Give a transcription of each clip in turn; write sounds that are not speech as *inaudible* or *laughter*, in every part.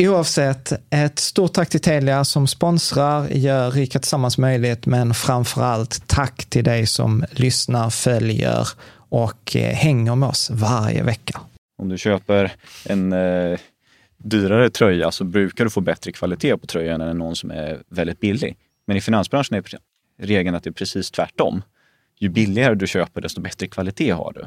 Oavsett, ett stort tack till Telia som sponsrar, gör Rika Tillsammans möjligt, men framför allt tack till dig som lyssnar, följer och eh, hänger med oss varje vecka. Om du köper en eh, dyrare tröja så brukar du få bättre kvalitet på tröjan än någon som är väldigt billig. Men i finansbranschen är regeln att det är precis tvärtom. Ju billigare du köper, desto bättre kvalitet har du.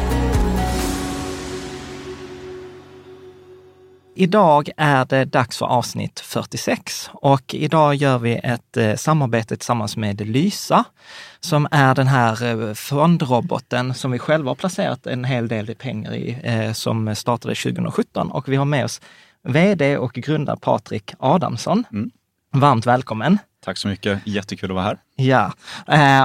Idag är det dags för avsnitt 46 och idag gör vi ett eh, samarbete tillsammans med Lysa som är den här eh, fondroboten som vi själva har placerat en hel del pengar i, eh, som startade 2017 och vi har med oss VD och grundare Patrik Adamsson. Mm. Varmt välkommen! Tack så mycket, jättekul att vara här. Ja,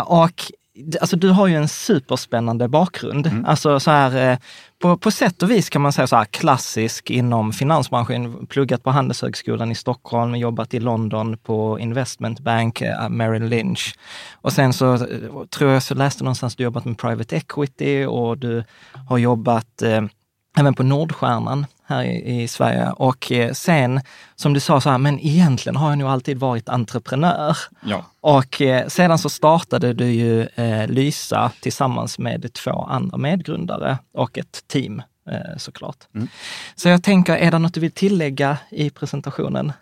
och alltså du har ju en superspännande bakgrund. Mm. Alltså så här, eh, på, på sätt och vis kan man säga så här klassisk inom finansbranschen. Pluggat på Handelshögskolan i Stockholm, jobbat i London på Investment Bank, eh, Merrill Lynch. Och sen så eh, tror jag så läste någonstans du jobbat med private equity och du har jobbat eh, även på Nordstjärnan här i, i, Sverige. Och eh, sen, som du sa, så här, men egentligen har jag nog alltid varit entreprenör. Ja. Och eh, sedan så startade du ju eh, Lysa tillsammans med två andra medgrundare och ett team eh, såklart. Mm. Så jag tänker, är det något du vill tillägga i presentationen?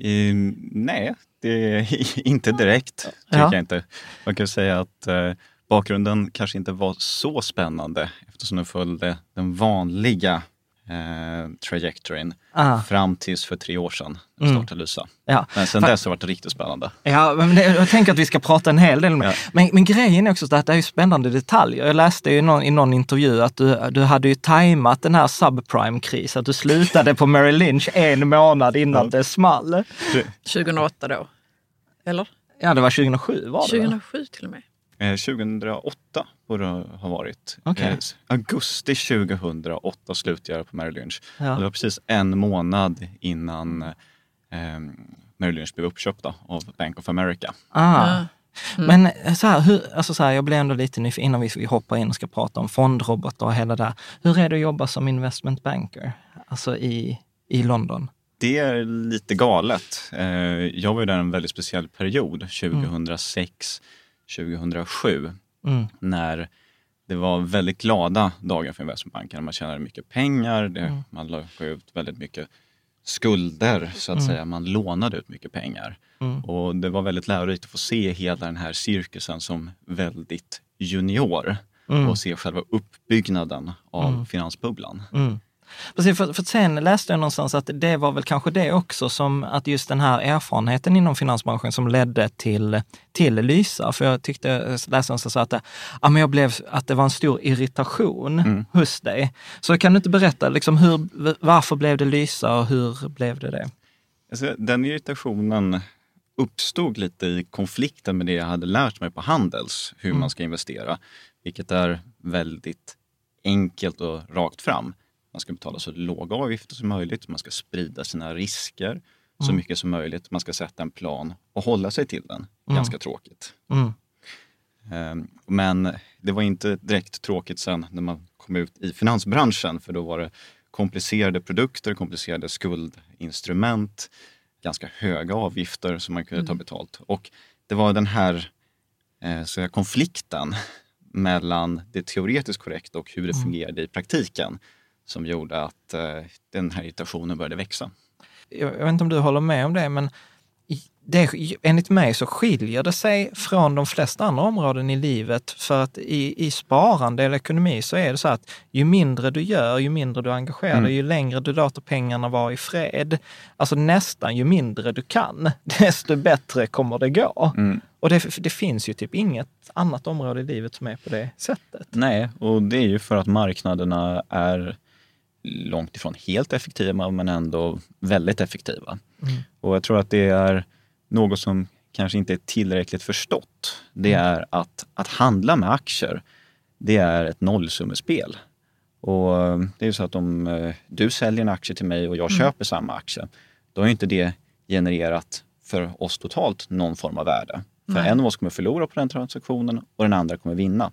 Mm, nej, det är *laughs* inte direkt, tycker ja. jag inte. Man kan säga att eh, bakgrunden kanske inte var så spännande eftersom den följde den vanliga eh, trajectoryn Ah. fram tills för tre år sedan när vi startade Lysa. Ja. Men sen dess har det varit riktigt spännande. Ja, men det, jag tänker att vi ska prata en hel del med. Ja. Men, men grejen är också att det är spännande detaljer. Jag läste ju någon, i någon intervju att du, du hade ju tajmat den här subprime-krisen, att du slutade på Merrill Lynch en månad innan det small. 2008 då. Eller? Ja, det var 2007 var det va? 2007 till och med. Eh, 2008 borde det ha varit. Okej. Eh, augusti 2008 slutade jag på Merrill Lynch. Ja. Det var precis en månad innan eh, Merrill Lynch blev uppköpta av Bank of America. Ah. Ja. Men eh, så här, hur, alltså så här, jag blir ändå lite nyfiken innan vi, hoppar in och ska prata om fondrobotar och hela det här. Hur är det att jobba som investment banker, alltså i, i London? Det är lite galet. Eh, Jag var ju där en väldigt speciell period, 2006, 2007, Mm. när det var väldigt glada dagar för investmentbankerna. Man tjänade mycket pengar, det, man la ut väldigt mycket skulder så att säga. Man lånade ut mycket pengar. Och det var väldigt lärorikt att få se hela den här cirkusen som väldigt junior och se själva uppbyggnaden av finansbubblan. Mm. Precis, för, för sen läste jag någonstans att det var väl kanske det också som att just den här erfarenheten inom finansbranschen som ledde till, till Lysa. För jag tyckte, jag läste någonstans att det, ja, men jag blev, att det var en stor irritation hos dig. Så kan du inte berätta, liksom hur, varför blev det Lysa och hur blev det det? Alltså, den irritationen uppstod lite i konflikten med det jag hade lärt mig på Handels, hur man ska investera. Vilket är väldigt enkelt och rakt fram. Man ska betala så låga avgifter som möjligt, man ska sprida sina risker så mycket som möjligt. Man ska sätta en plan och hålla sig till den. Ganska tråkigt. Mm. Ehm, Men det var inte direkt tråkigt sen när man kom ut i finansbranschen för då var det komplicerade produkter, komplicerade skuldinstrument, ganska höga avgifter som man kunde ta betalt. Och det var den här eh, så konflikten *laughs* mellan det teoretiskt korrekta och hur det fungerade i praktiken som gjorde att eh, den här irritationen började växa. jag, jag vet inte om du håller med om det, men det, enligt mig så skiljer det sig från de flesta andra områden i livet. För att i, i sparande eller ekonomi så är det så att ju mindre du gör, ju mindre du engagerar dig, ju längre du låter pengarna vara i fred. Alltså nästan ju mindre du kan, *laughs* desto bättre kommer det gå. Och det, det finns ju typ inget annat område i livet som är på det sättet. Nej, och det är ju för att marknaderna är långt ifrån helt effektiva men ändå väldigt effektiva. Och jag tror att det är något som kanske inte är tillräckligt förstått. Det är att, att handla med aktier, det är ett nollsummespel. Och eh, det är ju så att om eh, du säljer en aktie till mig och jag köper samma aktie, då har ju inte det genererat för oss totalt någon form av värde. För en av oss kommer förlora på den transaktionen och den andra kommer vinna.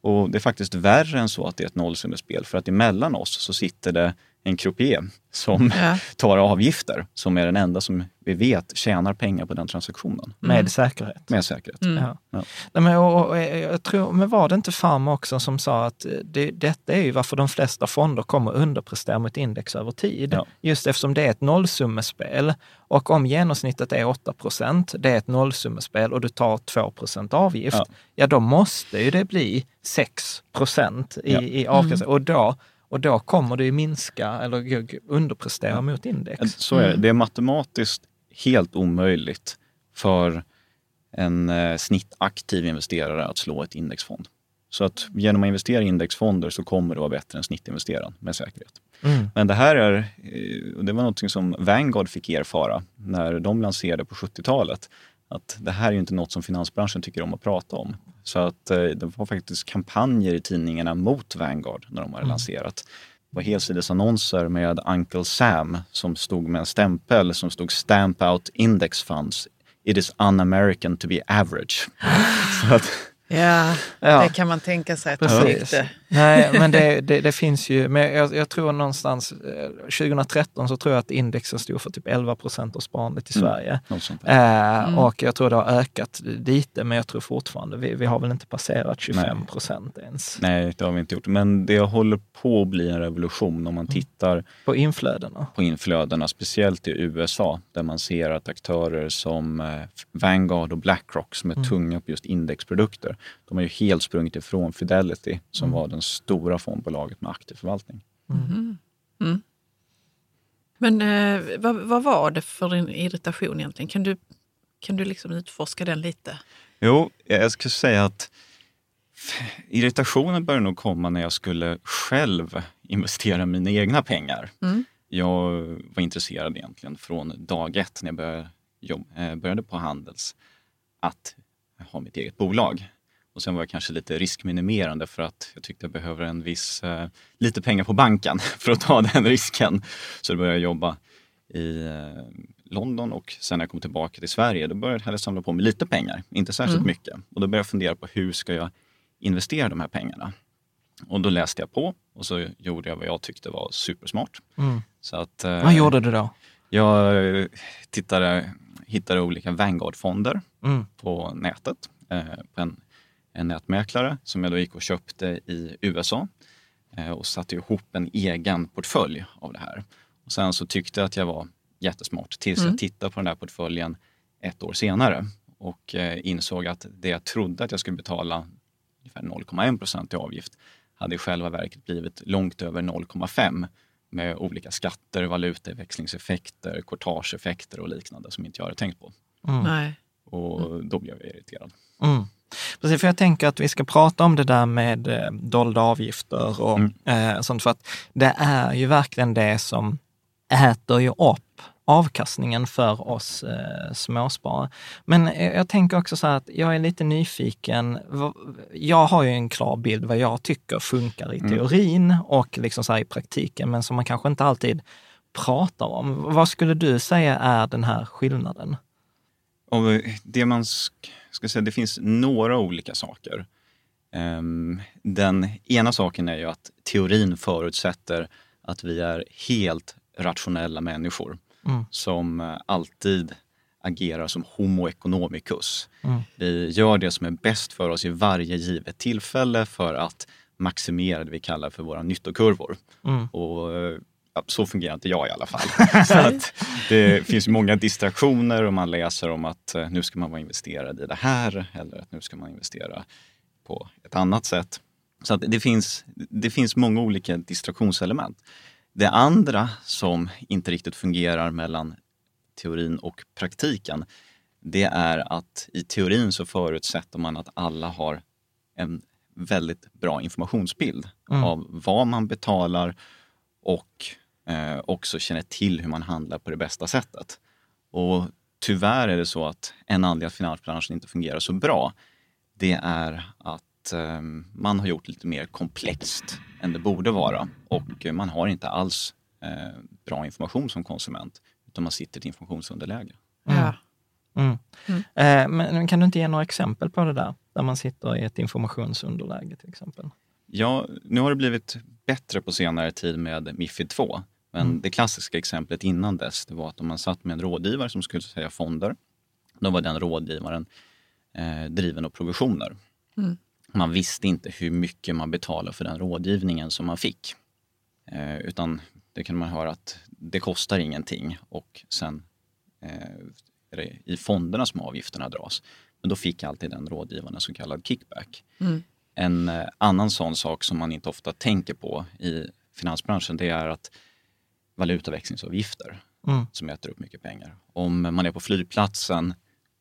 Och det är faktiskt värre än så att det är ett nollsummespel. För att emellan oss så sitter det en croupier som Ja. *laughs* tar avgifter, som är den enda som vi vet tjänar pengar på den transaktionen. Med säkerhet. Med säkerhet. Ja. Ja. Nej, men, och, och, jag tror, men var det inte Pharma också som sa att det, detta är ju varför de flesta fonder kommer underprestera mot index över tid. Ja. Just eftersom det är ett nollsummespel. Och om genomsnittet är 8 procent, det är ett nollsummespel och du tar 2 procent avgift, ja. Ja. då måste ju det bli 6 procent i, Ja. i avkast. Och, då, och då kommer det ju minska eller underprestera mot index. Så är det. Det är matematiskt helt omöjligt för en eh, snittaktiv investerare att slå ett indexfond. Så att genom att investera i indexfonder så kommer det vara bättre än snittinvesteraren med säkerhet. Mm. Men det här är, eh, och det var något som Vanguard fick erfara när de lanserade på 70-talet. Att det här är ju inte något som finansbranschen tycker om att prata om. Så att eh, det var faktiskt kampanjer i tidningarna mot Vanguard när de hade lanserat. Det var helsidesannonser med Uncle Sam som stod med en stämpel som stod Stamp out index funds. It is un-American to be average. *gasps* Att, Ja, Ja. det kan man tänka sig att de Precis. tyckte. Nej, *laughs* men det, det, det finns ju, men jag, jag tror någonstans eh, 2013 så tror jag att indexen stod för typ 11 procent av sparandet i Mm. Sverige. sånt där. Eh, Och jag tror det har ökat lite, men jag tror fortfarande, vi, vi har väl inte passerat 25 procent ens Nej, det har vi inte gjort. Men det håller på att bli en revolution om man tittar på inflödena. på inflödena, speciellt i USA där man ser att aktörer som eh, Vanguard och Blackrock som är tunga på just indexprodukter, de har ju helt sprungit ifrån Fidelity som var det stora fondbolaget med aktiv förvaltning. Men eh, vad, vad var det för en irritation egentligen? Kan du, kan du liksom utforska den lite? Jo, jag skulle säga att irritationen började nog komma när jag skulle själv investera mina egna pengar. Mm. Jag var intresserad egentligen från dag ett när jag började, jobb, eh, började på Handels att ha mitt eget bolag. Och sen var jag kanske lite riskminimerande för att jag tyckte jag behöver en viss, eh, lite pengar på banken *laughs* för att ta den risken. Så då började jag jobba i eh, London och sen när jag kom tillbaka till Sverige då började jag samla på mig lite pengar, inte särskilt mycket. Och då började jag fundera på hur ska jag investera de här pengarna? Och då läste jag på och så gjorde jag vad jag tyckte var supersmart. Så att, eh, Vad gjorde du då? Jag eh, tittade, hittade olika Vanguard-fonder Mm. på nätet eh, på en, en nätmäklare som jag då gick och köpte i USA eh, och satte ihop en egen portfölj av det här. Och sen så tyckte jag att jag var jättesmart tills jag tittade på den där portföljen ett år senare och eh, insåg att det jag trodde att jag skulle betala ungefär 0,1 procent i avgift hade i själva verket blivit långt över 0,5 med olika skatter, valutaväxlingseffekter, courtageeffekter och liknande som inte jag hade tänkt på. Nej. Och då blev jag irriterad. Mm. Precis, för jag tänker att vi ska prata om det där med eh, dolda avgifter och eh, sånt, för att det är ju verkligen det som äter ju upp avkastningen för oss eh, småsparare. Men eh, jag tänker också så här att jag är lite nyfiken. Jag har ju en klar bild vad jag tycker funkar i teorin och liksom så här i praktiken, men som man kanske inte alltid pratar om. Vad skulle du säga är den här skillnaden? Och det man sk- ska säga, det finns några olika saker. Ehm, Den ena saken är ju att teorin förutsätter att vi är helt rationella människor som eh, alltid agerar som homo economicus. Vi gör det som är bäst för oss i varje givet tillfälle för att maximera det vi kallar för våra nyttokurvor. Och eh, så fungerar inte jag i alla fall. *laughs* så att det finns många distraktioner och man läser om att eh, nu ska man vara investerad i det här eller att nu ska man investera på ett annat sätt. Så att det, finns, det finns många olika distraktionselement. Det andra som inte riktigt fungerar mellan teorin och praktiken, det är att i teorin så förutsätter man att alla har en väldigt bra informationsbild av vad man betalar och eh, också känner till hur man handlar på det bästa sättet. Och tyvärr är det så att en anledning att finansbranschen inte fungerar så bra, det är att eh, man har gjort lite mer komplext än det borde vara och man har inte alls eh, bra information som konsument utan man sitter i ett informationsunderläge. Ja. Mm. Eh, men kan du inte ge några exempel på det där? Där man sitter i ett informationsunderläge till exempel. Ja, nu har det blivit bättre på senare tid med Mifid 2. Men det klassiska exemplet innan dess, det var att om man satt med en rådgivare som skulle säga fonder, då var den rådgivaren eh, driven av provisioner. Man visste inte hur mycket man betalade för den rådgivningen som man fick. Eh, utan det kan man höra att det kostar ingenting och sen eh, är det i fonderna som avgifterna dras. Men då fick alltid den rådgivaren en så kallad kickback. En eh, annan sån sak som man inte ofta tänker på i finansbranschen det är att valutaväxlingsavgifter som äter upp mycket pengar. Om man är på flygplatsen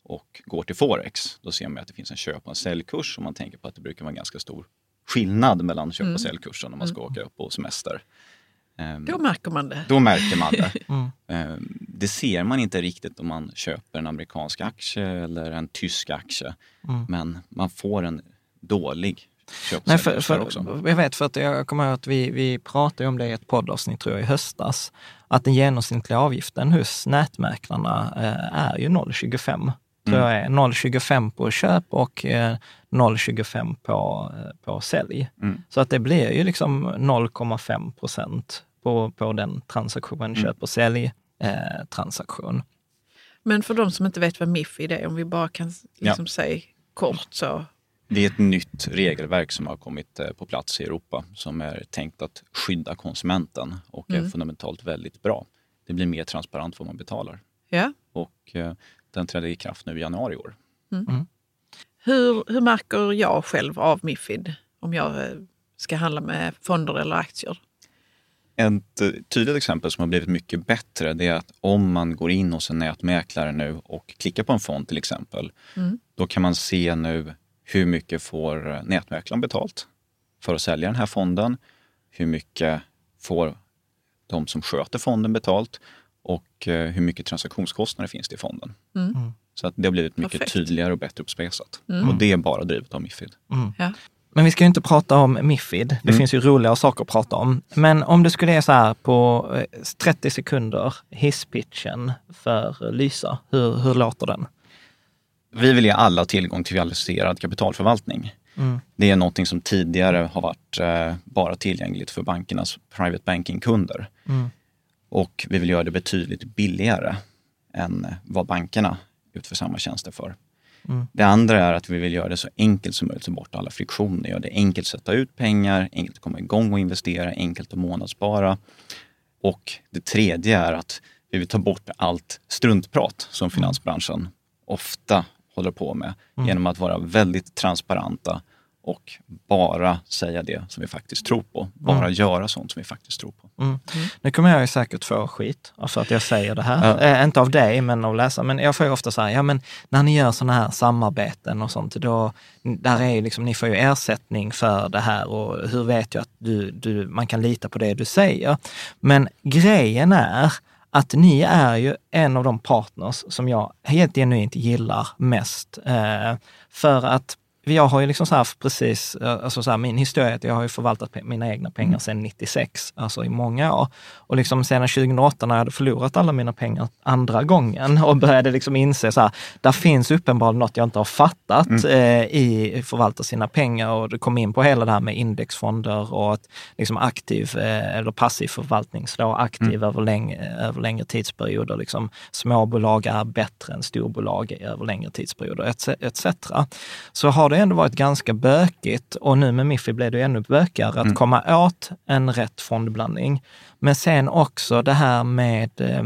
och går till Forex, då ser man att det finns en köp och en säljkurs och man tänker på att det brukar vara en ganska stor skillnad mellan köp och säljkursen om man ska åka upp på semester. Ehm, Då märker man det. då märker man det. *laughs* Ehm, Det ser man inte riktigt om man köper en amerikansk aktie eller en tysk aktie. Men man får en dålig Nej, för, för, också. jag vet, för att jag kommer ihåg att vi, vi pratade om det i ett poddavsnitt, tror jag, i höstas, att den genomsnittliga avgiften hos nätmäklarna eh, är ju 0,25. Tror jag är 0,25 på köp och eh, 0,25 på, eh, på sälj. Så att det blir ju liksom 0,5 procent på, på den transaktionen, köp och sälj eh, transaktion. Men för de som inte vet vad Mifid är, om vi bara kan liksom säga kort så. Det är ett nytt regelverk som har kommit eh, på plats i Europa som är tänkt att skydda konsumenten och är fundamentalt väldigt bra. Det blir mer transparent vad man betalar. Ja. Och eh, den trädde i kraft nu i januari i år. Hur, hur märker jag själv av Mifid om jag eh, ska handla med fonder eller aktier? ett tydligt exempel som har blivit mycket bättre det är att om man går in hos en nätmäklare nu och klickar på en fond till exempel, Mm. då kan man se nu hur mycket får eh, nätmäklaren betalt för att sälja den här fonden? Hur mycket får de som sköter fonden betalt? Och eh, hur mycket transaktionskostnader finns det i fonden? Mm. Så att det har blivit mycket Perfekt. tydligare och bättre uppspesat. Mm. Och det är bara drivet av Mifid. Ja. Men vi ska ju inte prata om Mifid. Det Mm. finns ju roligare saker att prata om. Men om det skulle är så här på eh, 30 sekunder, hisspitchen för Lysa, hur, hur låter den? Vi vill ge alla tillgång till kvalificerad kapitalförvaltning. Mm. Det är någonting som tidigare har varit eh, bara tillgängligt för bankernas private banking-kunder. Mm. Och vi vill göra det betydligt billigare än vad bankerna utför samma tjänster för. Mm. Det andra är att vi vill göra det så enkelt som möjligt, ta bort alla friktioner. Göra det enkelt att sätta ut pengar, enkelt att komma igång och investera, enkelt att månadsspara. Och det tredje är att vi vill ta bort allt struntprat som finansbranschen ofta håller på med genom att vara väldigt transparenta och bara säga det som vi faktiskt tror på. Bara göra sånt som vi faktiskt tror på. Mm. Nu kommer jag ju säkert få skit för att jag säger det här. Ja. Eh, inte av dig, men av läsare. Men jag får ju ofta säga, ja men när ni gör sådana här samarbeten och sånt, då, där är ju liksom, ni får ju ersättning för det här och hur vet jag att du, du, man kan lita på det du säger? Men grejen är att ni är ju en av de partners som jag helt genuint gillar mest. Eh, för att jag har ju liksom så här precis, eh, alltså så här, min historia är att jag har ju förvaltat mina egna pengar sedan 96, alltså i många år. Och liksom sedan 2008 när jag hade förlorat alla mina pengar andra gången och började liksom inse så här, där finns uppenbarligen något jag inte har fattat eh, i förvalta sina pengar och det kom in på hela det här med indexfonder och att liksom aktiv eh, eller passiv förvaltning slår aktiv över, läng över längre tidsperioder. Liksom, småbolag är bättre än storbolag över längre tidsperioder etc. etc. Så har det ändå varit ganska bökigt och nu med Miffi blev det ännu bökigare att komma åt en rätt fondblandning. Men sen också det här med eh,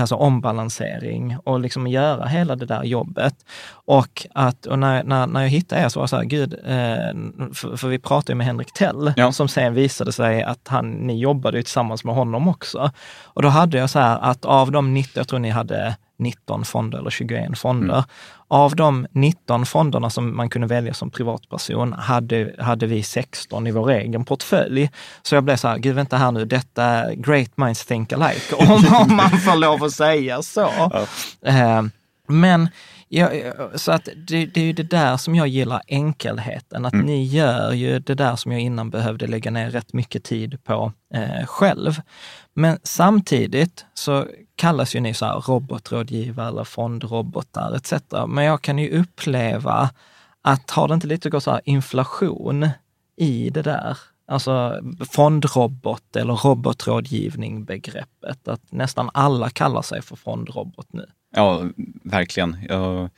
alltså ombalansering och liksom göra hela det där jobbet. Och, att, och när, när, när jag hittade er så var jag så här, gud, eh, för, för vi pratade ju med Henrik Tell Ja. som sen visade sig att han, ni jobbade ju tillsammans med honom också. Och då hade jag så här att av de 19, jag tror ni hade 19 fonder eller 21 fonder. Av de 19 fonderna som man kunde välja som privatperson hade, hade vi 16 i vår egen portfölj. Så jag blev så här, gud vänta här nu, detta great minds think alike, *laughs* om, om man får lov att säga så. Eh, men Ja, så att det, det är ju det där som jag gillar enkelheten, att ni gör ju det där som jag innan behövde lägga ner rätt mycket tid på eh, själv. Men samtidigt så kallas ju ni så här robotrådgivare eller fondrobotar etc. Men jag kan ju uppleva att har det inte lite gått så här inflation i det där? Alltså fondrobot eller robotrådgivning begreppet, att nästan alla kallar sig för fondrobot nu. Ja, verkligen. Jag,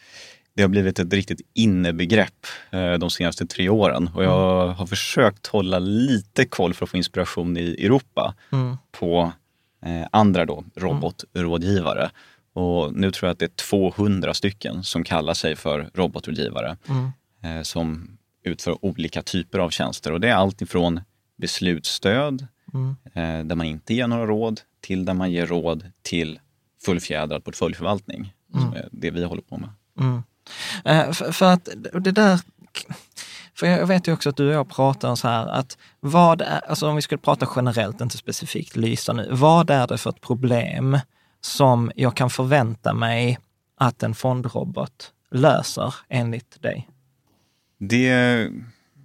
det har blivit ett riktigt innebegrepp eh, de senaste tre åren och jag har försökt hålla lite koll för att få inspiration i Europa Mm. på andra då, robotrådgivare. Och nu tror jag att det är 200 stycken som kallar sig för robotrådgivare Mm. eh, som utför olika typer av tjänster. Och det är allt ifrån beslutsstöd, Mm. eh, där man inte ger några råd, till där man ger råd till fullfjädrad portföljförvaltning, som är det vi håller på med. Mm. Eh, för att det där... För jag vet ju också att du och jag pratar om så här att vad är, alltså om vi skulle prata generellt, inte specifikt Lysa nu, vad är det för ett problem som jag kan förvänta mig att en fondrobot löser enligt dig? Det,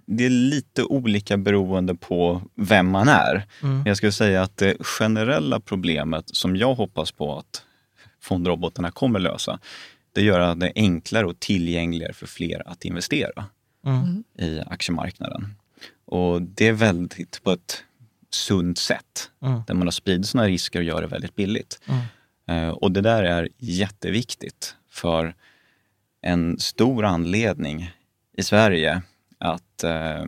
det är lite olika beroende på vem man är. Mm. Jag skulle säga att det generella problemet som jag hoppas på att fondrobotarna kommer lösa, det gör att det är enklare och tillgängligare för fler att investera Mm. i aktiemarknaden. Och det är väldigt på ett sunt sätt, Mm. där man har spridit sådana risker och gör det väldigt billigt. Mm. Eh, Och det där är jätteviktigt för en stor anledning i Sverige att eh,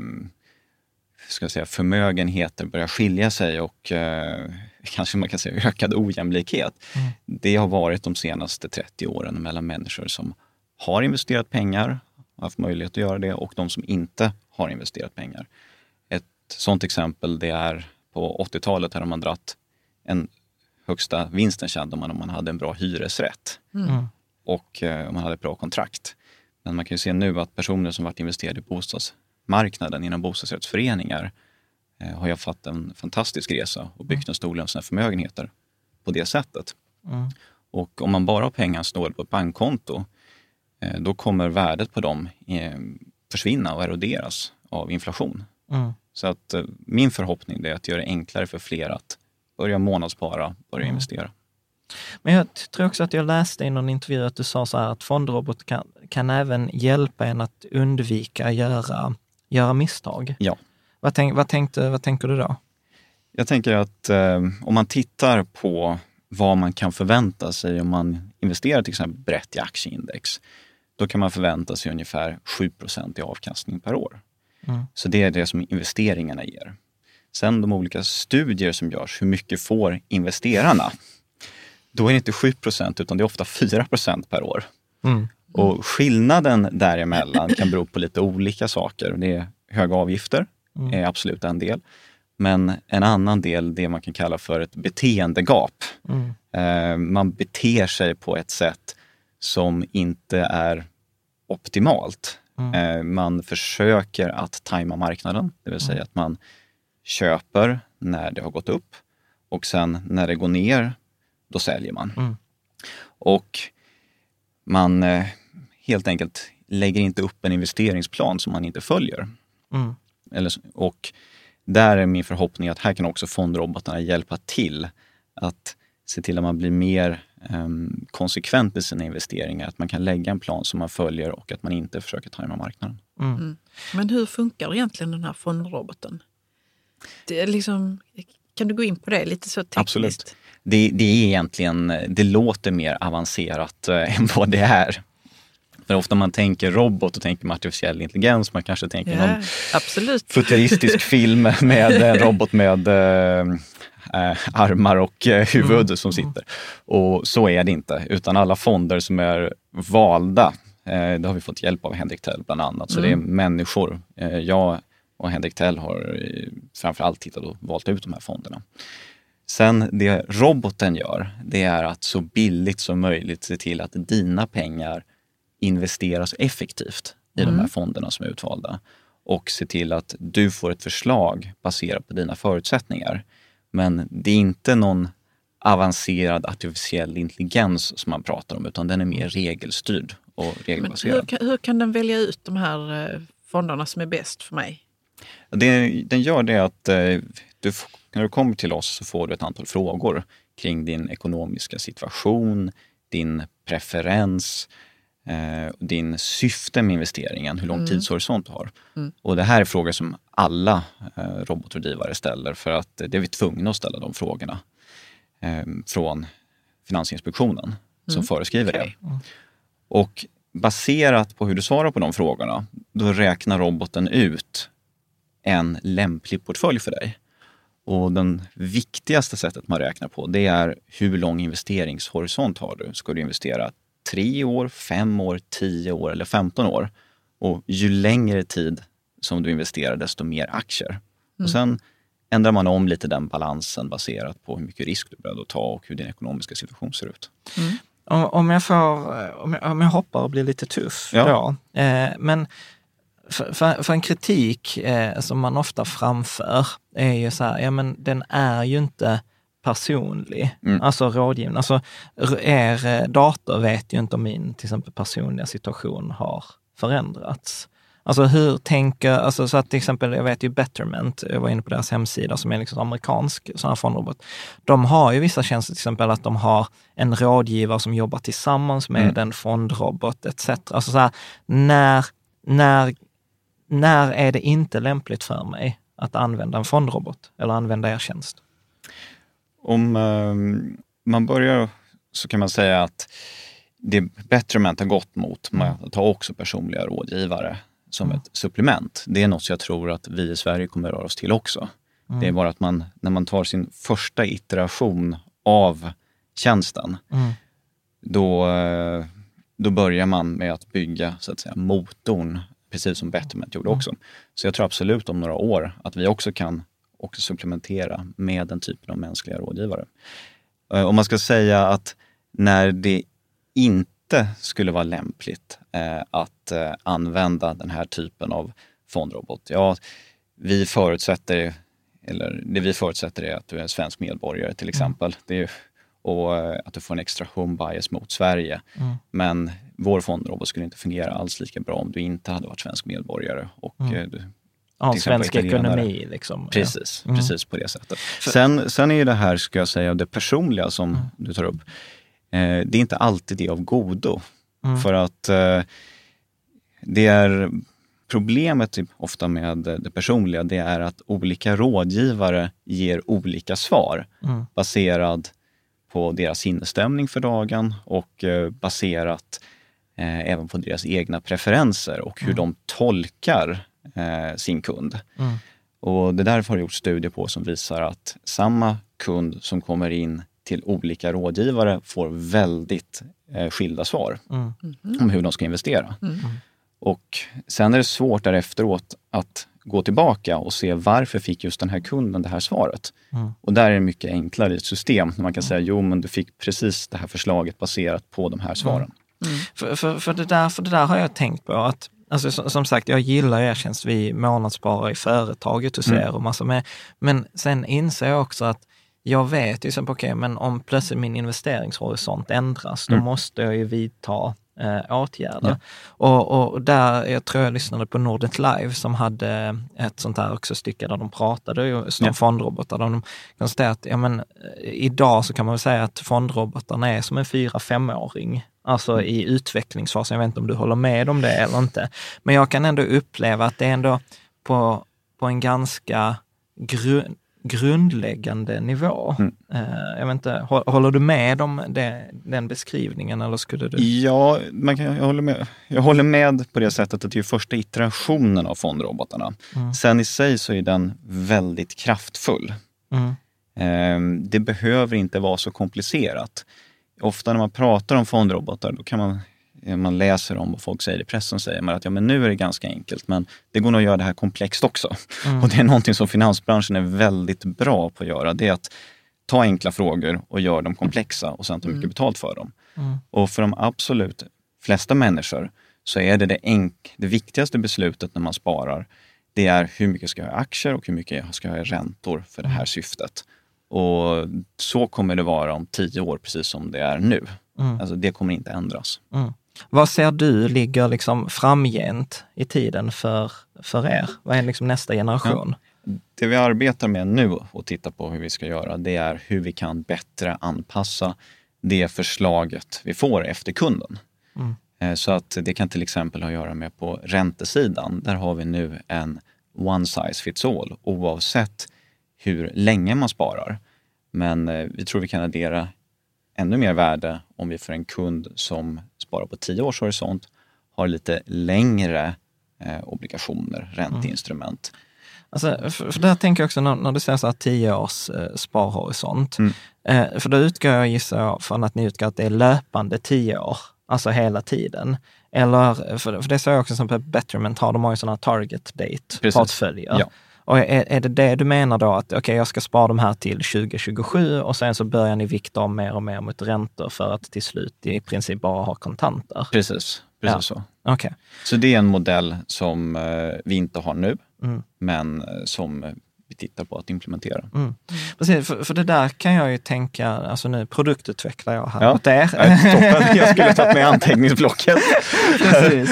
ska jag säga, förmögenheter börjar skilja sig och eh, *laughs* kanske man kan säga ökad ojämlikhet. Det har varit de senaste 30 åren mellan människor som har investerat pengar, haft möjlighet att göra det och de som inte har investerat pengar. Ett sådant exempel det är på 80-talet hade man dratt en högsta vinsten kände man om man hade en bra hyresrätt Mm. och eh, om man hade ett bra kontrakt. Men man kan ju se nu att personer som varit investerade i bostadsmarknaden inom bostadsrättsföreningar eh, har ju fått en fantastisk resa och byggt en stor del av sina förmögenheter på det sättet. Mm. Och om man bara har pengar snål på ett bankkonto, då kommer värdet på dem eh, försvinna och eroderas av inflation. Mm. Så att eh, min förhoppning är att göra det enklare för fler att börja månadsspara, börja Mm. investera. Men jag tror också att jag läste i någon intervju att du sa så här att fondrobot kan, kan även hjälpa en att undvika göra, göra misstag. Ja. Vad, tänk, vad, tänkte, vad tänker du då? Jag tänker att eh, om man tittar på vad man kan förvänta sig om man investerar till exempel brett i aktieindex, då kan man förvänta sig ungefär 7% i avkastning per år. Mm. Så det är det som investeringarna ger. Sen de olika studier som görs, hur mycket får investerarna? Då är det inte 7% utan det är ofta 4% per år. Mm. Och skillnaden däremellan kan bero på lite olika saker. Det är höga avgifter, Mm. är absolut en del. Men en annan del, det man kan kalla för ett beteendegap. Mm. Eh, man beter sig på ett sätt som inte är optimalt. Mm. Eh, man försöker att tajma marknaden, det vill säga att man köper när det har gått upp och sen när det går ner, då säljer man. Mm. Och man eh, helt enkelt lägger inte upp en investeringsplan som man inte följer. Mm. Eller, och där är min förhoppning att här kan också fondrobotarna hjälpa till att se till att man blir mer em, konsekvent i sina investeringar. Att man kan lägga en plan som man följer och att man inte försöker tajma marknaden. Mm. Men hur funkar egentligen den här fondroboten? Det är liksom, kan du gå in på det lite så tekniskt? Absolut. Det, det är egentligen, det låter mer avancerat eh, *laughs* än vad det är. För ofta man tänker robot och tänker man artificiell intelligens, man kanske tänker någon Ja, absolut. futuristisk film med en robot med *laughs* eh, eh, armar och eh, huvud som sitter. Och så är det inte, utan alla fonder som är valda, eh, det har vi fått hjälp av Henrik Tell bland annat. Så det är människor. Eh, jag och Henrik Tell har eh, framförallt tittat och valt ut de här fonderna. Sen det roboten gör, det är att så billigt som möjligt se till att dina pengar investeras effektivt i de här fonderna som är utvalda. Och se till att du får ett förslag baserat på dina förutsättningar. Men det är inte någon avancerad artificiell intelligens som man pratar om, utan den är mer regelstyrd och regelbaserad. hur, kan, hur kan den välja ut de här eh, fonderna som är bäst för mig? Det, den gör det att eh, du, när du kommer till oss så får du ett antal frågor kring din ekonomiska situation, din preferens, eh, din syfte med investeringen, hur lång tidshorisont du har. Och det här är frågor som alla eh, robotrådgivare ställer för att det är vi tvungna att ställa de frågorna eh, från Finansinspektionen som föreskriver Okej. det. Och baserat på hur du svarar på de frågorna, då räknar roboten ut en lämplig portfölj för dig. Och den viktigaste sättet man räknar på, det är hur lång investeringshorisont har du? Ska du investera tre år, fem år, tio år eller 15 år? Och ju längre tid som du investerar, desto mer aktier. Och sen ändrar man om lite den balansen baserat på hur mycket risk du är beredd att ta och hur din ekonomiska situation ser ut. Om, om, jag får, om, jag, om jag hoppar och blir lite tuff Ja. då. Eh, men för, för, för en kritik eh, som man ofta framför är ju så här, ja men den är ju inte personlig, Mm. alltså rådgivning. Alltså er eh, dator vet ju inte om min till exempel personliga situation har förändrats. Alltså hur tänker, alltså så att till exempel, jag vet ju Betterment, jag var inne på deras hemsida som är liksom amerikansk sån här fondrobot. De har ju vissa tjänster, till exempel att de har en rådgivare som jobbar tillsammans med Mm. en fondrobot etc. Alltså så här, när, när, när är det inte lämpligt för mig att använda en fondrobot eller använda er tjänst? Om eh, man börjar så kan man säga att det Betterment har gått mot med att ha också personliga rådgivare som ett supplement. Det är något jag tror att vi i Sverige kommer röra oss till också. Det är bara att man, när man tar sin första iteration av tjänsten, Mm. då, eh, då börjar man med att bygga så att säga, motorn, precis som Betterment gjorde också. Så jag tror absolut om några år att vi också kan också supplementera med den typen av mänskliga rådgivare. Eh, om man ska säga att när det inte skulle vara lämpligt eh, att eh, använda den här typen av fondrobot, ja, vi förutsätter, eller det vi förutsätter är att du är en svensk medborgare till exempel. Mm. Det är, och att du får en extra home bias mot Sverige. Mm. Men vår fondrobot skulle inte fungera alls lika bra om du inte hade varit svensk medborgare. Och, mm. Du, ja, svensk ekonomi liksom. Precis, ja. mm. precis på det sättet. Sen, sen är ju det här, ska jag säga, det personliga som mm. du tar upp. Eh, det är inte alltid det av godo. Mm. För att eh, det är problemet typ ofta med det personliga, det är att olika rådgivare ger olika svar mm. baserad på deras sinnesstämning för dagen och eh, baserat eh, även på deras egna preferenser och hur mm. de tolkar eh, sin kund. Mm. Och det därför har gjorts studier på som visar att samma kund som kommer in till olika rådgivare får väldigt eh, skilda svar mm. om hur de ska investera. Mm. Och sen är det svårt där efteråt att gå tillbaka och se varför fick just den här kunden det här svaret. Mm. Och där är det mycket enklare i ett system när man kan mm. säga, jo men du fick precis det här förslaget baserat på de här svaren. Mm. mm. För, för, för, det där, för det där har jag tänkt på att Alltså, som sagt, jag gillar e-tjänst. Vi månadssparar i företaget hos mm. er och massor med. Men sen inser jag också att jag vet ju, okej, okay, men om plötsligt min investeringshorisont ändras, då mm. måste jag ju vidta eh, åtgärder. Ja. Och, och där, jag tror jag lyssnade på Nordnet Live som hade ett sånt här också stycke där de pratade just om ja. fondrobotar. De konstaterade att ja, men, eh, idag så kan man väl säga att fondrobotarna är som en fyra femåring alltså mm. i utvecklingsfasen. Jag vet inte om du håller med om det eller inte. Men jag kan ändå uppleva att det är ändå på, på en ganska grund grundläggande nivå. Mm. Uh, jag vet inte, håller du med om det, den beskrivningen eller skulle du? Ja, man kan, jag, håller med. jag håller med på det sättet att det är första iterationen av fondrobotarna. Mm. Sen i sig så är den väldigt kraftfull. Mm. Uh, det behöver inte vara så komplicerat. Ofta när man pratar om fondrobotar, då kan man man läser om vad folk säger i pressen säger man att ja, men nu är det ganska enkelt, men det går nog att göra det här komplext också. Mm. Och det är någonting som finansbranschen är väldigt bra på att göra. Det är att ta enkla frågor och göra dem komplexa och sen ta mycket mm. betalt för dem. Mm. Och för de absolut flesta människor så är det det, enk det viktigaste beslutet när man sparar. Det är hur mycket ska jag ha i aktier och hur mycket ska jag ha i räntor för det här mm. syftet. Och så kommer det vara om tio år, precis som det är nu. Mm. Alltså det kommer inte ändras. Mm. Vad ser du ligger liksom framgent i tiden för, för er? Vad är liksom nästa generation? Ja. Det vi arbetar med nu och tittar på hur vi ska göra, det är hur vi kan bättre anpassa det förslaget vi får efter kunden. Mm. Eh, så att det kan till exempel ha att göra med på räntesidan. Där har vi nu en one size fits all oavsett hur länge man sparar. Men eh, vi tror vi kan addera ännu mer värde om vi för en kund som sparar på tio års horisont har lite längre eh, obligationer, ränteinstrument. Mm. Alltså, för, för där tänker jag också när, när du säger så här tio års eh, sparhorisont. Mm. Eh, för då utgår jag, gissar jag, från att ni utgår att det är löpande tio år, alltså hela tiden. Eller, för, för det ser jag också som på Betterment har, de har ju sådana target date-portföljer. Ja. Och är, är det det du menar då, att okej, okay, jag ska spara de här till 2027 och sen så börjar ni vikta om mer och mer mot räntor för att till slut i princip bara ha kontanter? Precis, precis ja. så. Okay. Så det är en modell som eh, vi inte har nu, mm. men eh, som vi tittar på att implementera. Mm. Precis, för, för, det där kan jag ju tänka, alltså nu produktutvecklar jag här ja. åt er. toppen, jag skulle tagit med anteckningsblocket. *laughs* Precis.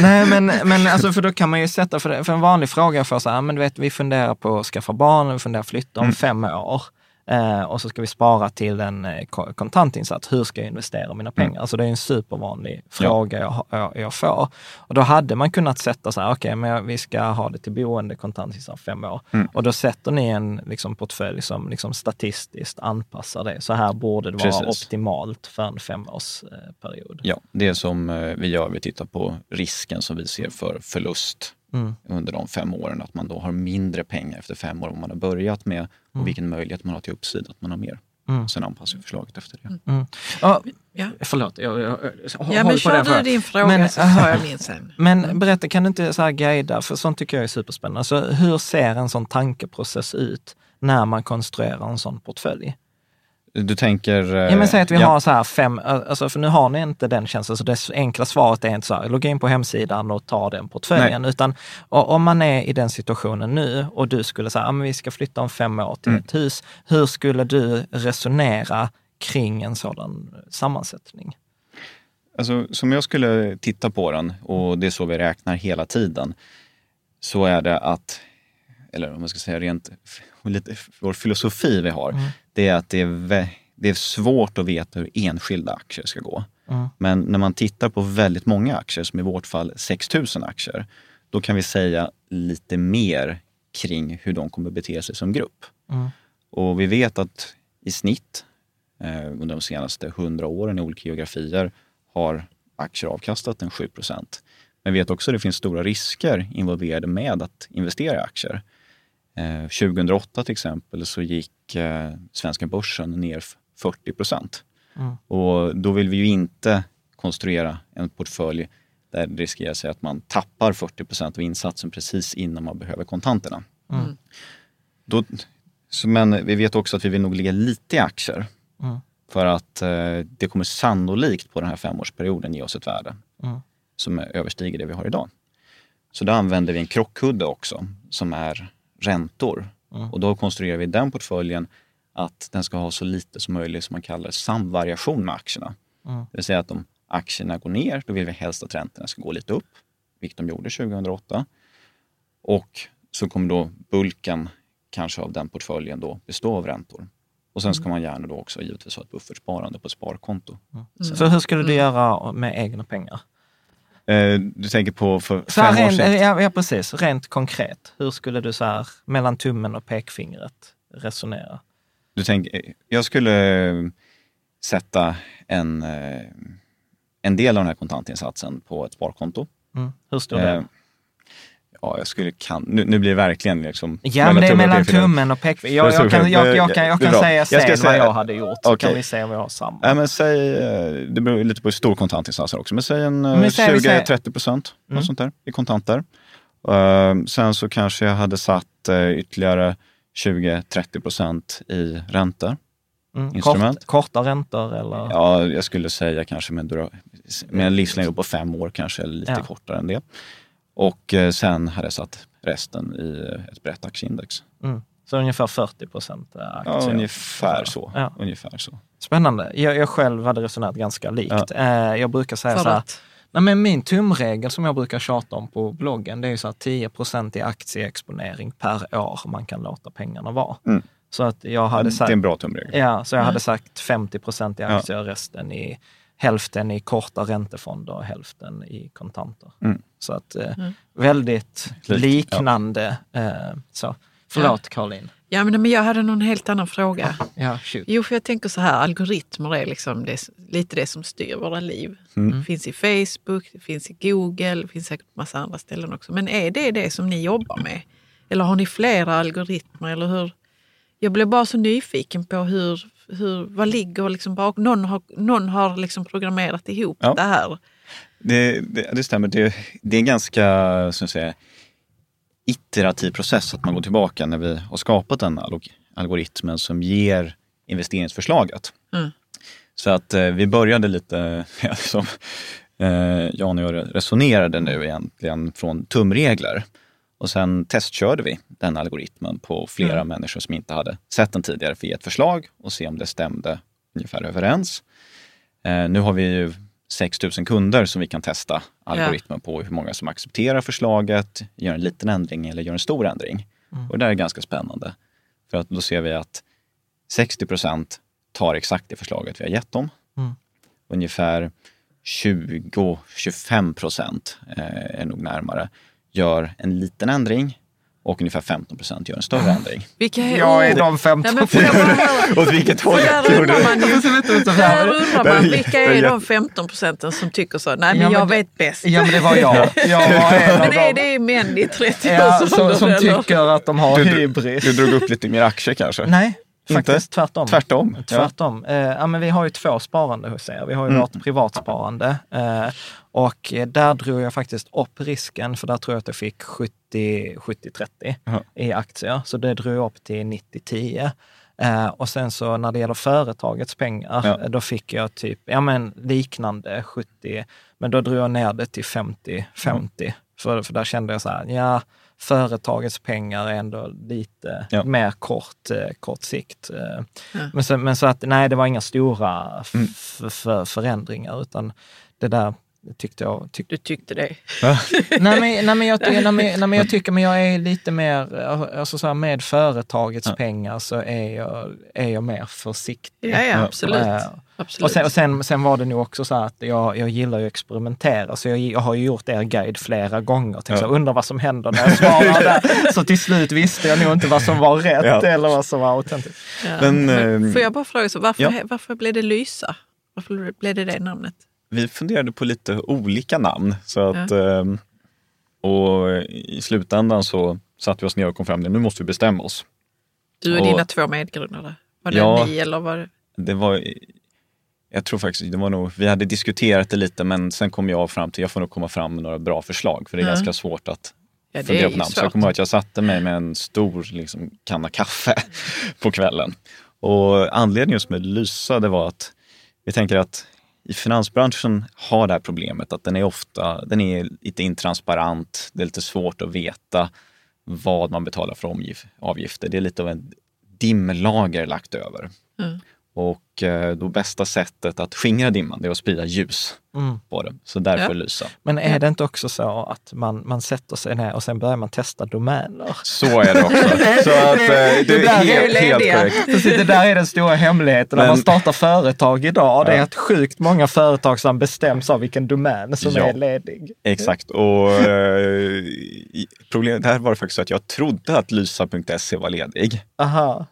Nej men, men alltså för då kan man ju sätta, för, för en vanlig fråga för så här, men du vet vi funderar på att skaffa barn, vi funderar flytta om mm. fem år. Eh, och så ska vi spara till en eh, kontantinsats. Hur ska jag investera mina mm. pengar? Mm. Alltså det är en supervanlig fråga ja. jag, jag, jag, får. Och då hade man kunnat sätta så här, okej, okay, men vi ska ha det till boende kontantinsats fem år. Mm. Och då sätter ni en liksom, portfölj som liksom, statistiskt anpassar det. Så här borde det vara Precis. optimalt för en femårsperiod. Ja, det som eh, vi gör, vi tittar på risken som vi ser för förlust mm. under de fem åren. Att man då har mindre pengar efter fem år än man har börjat med och mm. vilken möjlighet man har till uppsida, att man har mer. Mm. Sen anpassar vi förslaget efter det. Mm. Ja, Ja. förlåt, jag, jag, jag, Ja, men kör du din fråga Men- så tar jag min sen. Men berätta, kan du inte så här guida, för sånt tycker jag är superspännande. Så hur ser en sån tankeprocess ut när man konstruerar en sån portfölj? Du tänker... eh, Ja, men säg att vi ja. har så här fem, alltså för nu har ni inte den tjänsten, så det enkla svaret är inte så här, logga in på hemsidan och ta den portföljen. Utan och, om man är i den situationen nu och du skulle säga, ah, men vi ska flytta om fem år till Mm. ett hus. Hur skulle du resonera kring en sådan sammansättning? Alltså, som jag skulle titta på den, och det är så vi räknar hela tiden, så är det att, eller om man ska säga rent, *laughs* lite, vår filosofi vi har, det är att det är, det är svårt att veta hur enskilda aktier ska gå. Mm. Men när man tittar på väldigt många aktier, som i vårt fall 6000 aktier, då kan vi säga lite mer kring hur de kommer bete sig som grupp. Mm. Och vi vet att i snitt eh, under de senaste 100 åren i olika geografier har aktier avkastat en 7% Men vi vet också att det finns stora risker involverade med att investera i aktier. Eh, 2008 till exempel så gick eh, svenska börsen ner 40 Mm. Och då vill vi ju inte konstruera en portfölj där det riskerar sig att man tappar 40% av insatsen precis innan man behöver kontanterna. Mm. Då, så, men vi vet också att vi vill nog ligga lite i aktier. Mm. För att eh, det kommer sannolikt på den här femårsperioden ge oss ett värde Mm. som överstiger det vi har idag. Så då använder vi en krockkudde också som är räntor. Mm. Och då konstruerar vi den portföljen att den ska ha så lite som möjligt som man kallar samvariation med aktierna. Mm. Det vill säga att om aktierna går ner, då vill vi helst att räntorna ska gå lite upp, vilket de gjorde 2008. Och så kommer då bulken kanske av den portföljen då bestå av räntor. Och sen ska man gärna då också givetvis ha ett buffertsparande på ett sparkonto. Så hur skulle du göra med egna pengar? Eh, du tänker på för Så fem år rent, sedan? ja, ja, precis. Rent konkret. Hur skulle du så här, mellan tummen och pekfingret resonera? Du tänker, jag skulle eh, sätta en, eh, en del av den här kontantinsatsen på ett sparkonto. Mm. Hur stor Eh, del? Ja, jag skulle kan, nu, nu blir det verkligen liksom... Ja, men det är mellan tummen och pekfingret. Jag, jag, kan, jag, jag, kan, jag kan säga Jag sen säga- vad jag hade gjort, så Okej. kan vi se om vi har samma. Nej, men säg, eh, det beror lite på hur stor kontantinsats är också, men säg en eh, Men säg- vi säger- 20-30 procent Mm. något sånt där, i kontanter. Eh, sen så kanske jag hade satt eh, ytterligare 20-30 procent i räntor. Mm. instrument. Kort, korta räntor eller? Ja, jag skulle säga kanske med, med en livslängd på fem år kanske, eller lite Ja. kortare än det. Och eh, sen hade jag satt resten i eh, ett brett aktieindex. Mm. Så ungefär 40 procent aktier. Ja, ungefär så. Ja. Ungefär så. Spännande. Jag, jag själv hade resonerat ganska likt. Eh, jag brukar säga För så här, att, nej, men min tumregel som jag brukar tjata om på bloggen, det är ju så att 10 procent i aktieexponering per år man kan låta pengarna vara. Mm. Så att jag Ja, hade det sagt, är en bra tumregel. ja, så jag Mm. hade sagt 50 procent i Ja. aktier, resten i hälften i korta räntefonder och hälften i kontanter. Mm. Så att eh, Mm. väldigt Likt, liknande. Eh, så. Förlåt Caroline. ja, men, men jag hade någon helt annan fråga. Ja, shoot. Jo, för jag tänker så här, algoritmer är liksom det, lite det som styr våra liv. Mm. Det finns i Facebook, det finns i Google, det finns säkert massa andra ställen också. Men är det det som ni jobbar med? Eller har ni flera algoritmer? Eller hur? Jag blev bara så nyfiken på hur, hur, vad ligger liksom bakom. Någon har, någon har liksom programmerat ihop Ja. det här. Det, det, det stämmer. Det, det är en ganska så att säga, iterativ process att man går tillbaka när vi har skapat den alg- algoritmen som ger investeringsförslaget. Mm. Så att eh, vi började lite *laughs* som eh, Jan och jag resonerade nu egentligen från tumregler. Och sen testkörde vi den algoritmen på flera Mm. människor som inte hade sett den tidigare för att ge ett förslag och se om det stämde ungefär överens. Eh, nu har vi ju 6 000 kunder som vi kan testa algoritmen på hur många som accepterar förslaget, gör en liten ändring eller gör en stor ändring. Och det där är ganska spännande. För att då ser vi att 60 procent tar exakt det förslaget vi har gett dem. Mm. Ungefär 20-25 procent eh, är nog närmare, gör en liten ändring och ungefär 15 procent gör en större ändring. Vilka är, Jag är de 15 Nej, men får jag bara höra? *laughs* Åt vilket håll? Där undrar man ju, där undrar man vilka är de 15 procenten som tycker så? Nej, Ja, men men jag vet bäst. Ja, men det var jag. *laughs* Jag var en Men det är, det är män i 30 Ja, som, som tycker att de har du, hybris. du drog upp lite mer aktier kanske? Nej, faktiskt tvärtom. Tvärtom? Tvärtom. Ja. Eh, ja, men vi har ju två sparande hos er. Vi har ju mm. vårt privatsparande. Eh, och där drog jag faktiskt upp risken, för där tror jag att jag fick 70-30 i aktier. Så det drog jag upp till 90-10. Eh, och sen så när det gäller företagets pengar, ja. då fick jag typ ja, men liknande 70, men då drog jag ner det till 50-50. Mm. För, för där kände jag så här, ja, företagets pengar är ändå lite ja. mer kort, eh, kort sikt. Eh, ja. Men, så, men så att nej, det var inga stora mm. förändringar, utan det där tyckte jag. Tyck du tyckte det? *laughs* nej, men, nej, men jag, nej, men, nej, men jag tycker, men jag är lite mer, alltså så här, med företagets ja. pengar så är jag, är jag mer försiktig. Ja, ja absolut. Äh, Absolut. Och, sen, och sen, sen, var det nog också så att jag, jag gillar ju att experimentera, så jag, jag har ju gjort er guide flera gånger. Tänkte ja. undrar vad som händer när jag svarar *laughs* där. Så till slut visste jag nog inte vad som var rätt ja. eller vad som var autentiskt. Ja. Men, Men, ehm, får jag bara fråga, så, varför, ja. varför blev det Lysa? Varför blev det det namnet? Vi funderade på lite olika namn. Så att, ehm, och i slutändan så satte vi oss ner och kom fram till nu måste vi bestämma oss. Du och, och dina två medgrundare? Var det ja, ni eller var det? det var jag tror faktiskt, det var nog, vi hade diskuterat det lite men sen kom jag fram till, jag får nog komma fram med några bra förslag för det är mm. ganska svårt att ja, fundera på namn. Så jag kommer ihåg att jag satte mig med en stor liksom, kanna kaffe *laughs* på kvällen. Och anledningen just med Lysa det var att vi tänker att i finansbranschen har det här problemet att den är ofta den är lite intransparent. Det är lite svårt att veta vad man betalar för avgifter. Det är lite av en dimlager lagt över. Mm. Och eh, då bästa sättet att skingra dimman det är att sprida ljus mm. på det. Så därför ja. lysa. Men är det inte också så att man, man sätter sig ner och sen börjar man testa domäner? Så är det också. *laughs* så att, eh, det, det, är helt, helt korrekt. det där är den stora hemligheten. När man startar företag idag, det är att sjukt många företag som bestäms av vilken domän som ja. är ledig. Exakt. Och eh, problemet här var det faktiskt så att jag trodde att lysa.se var ledig. Aha.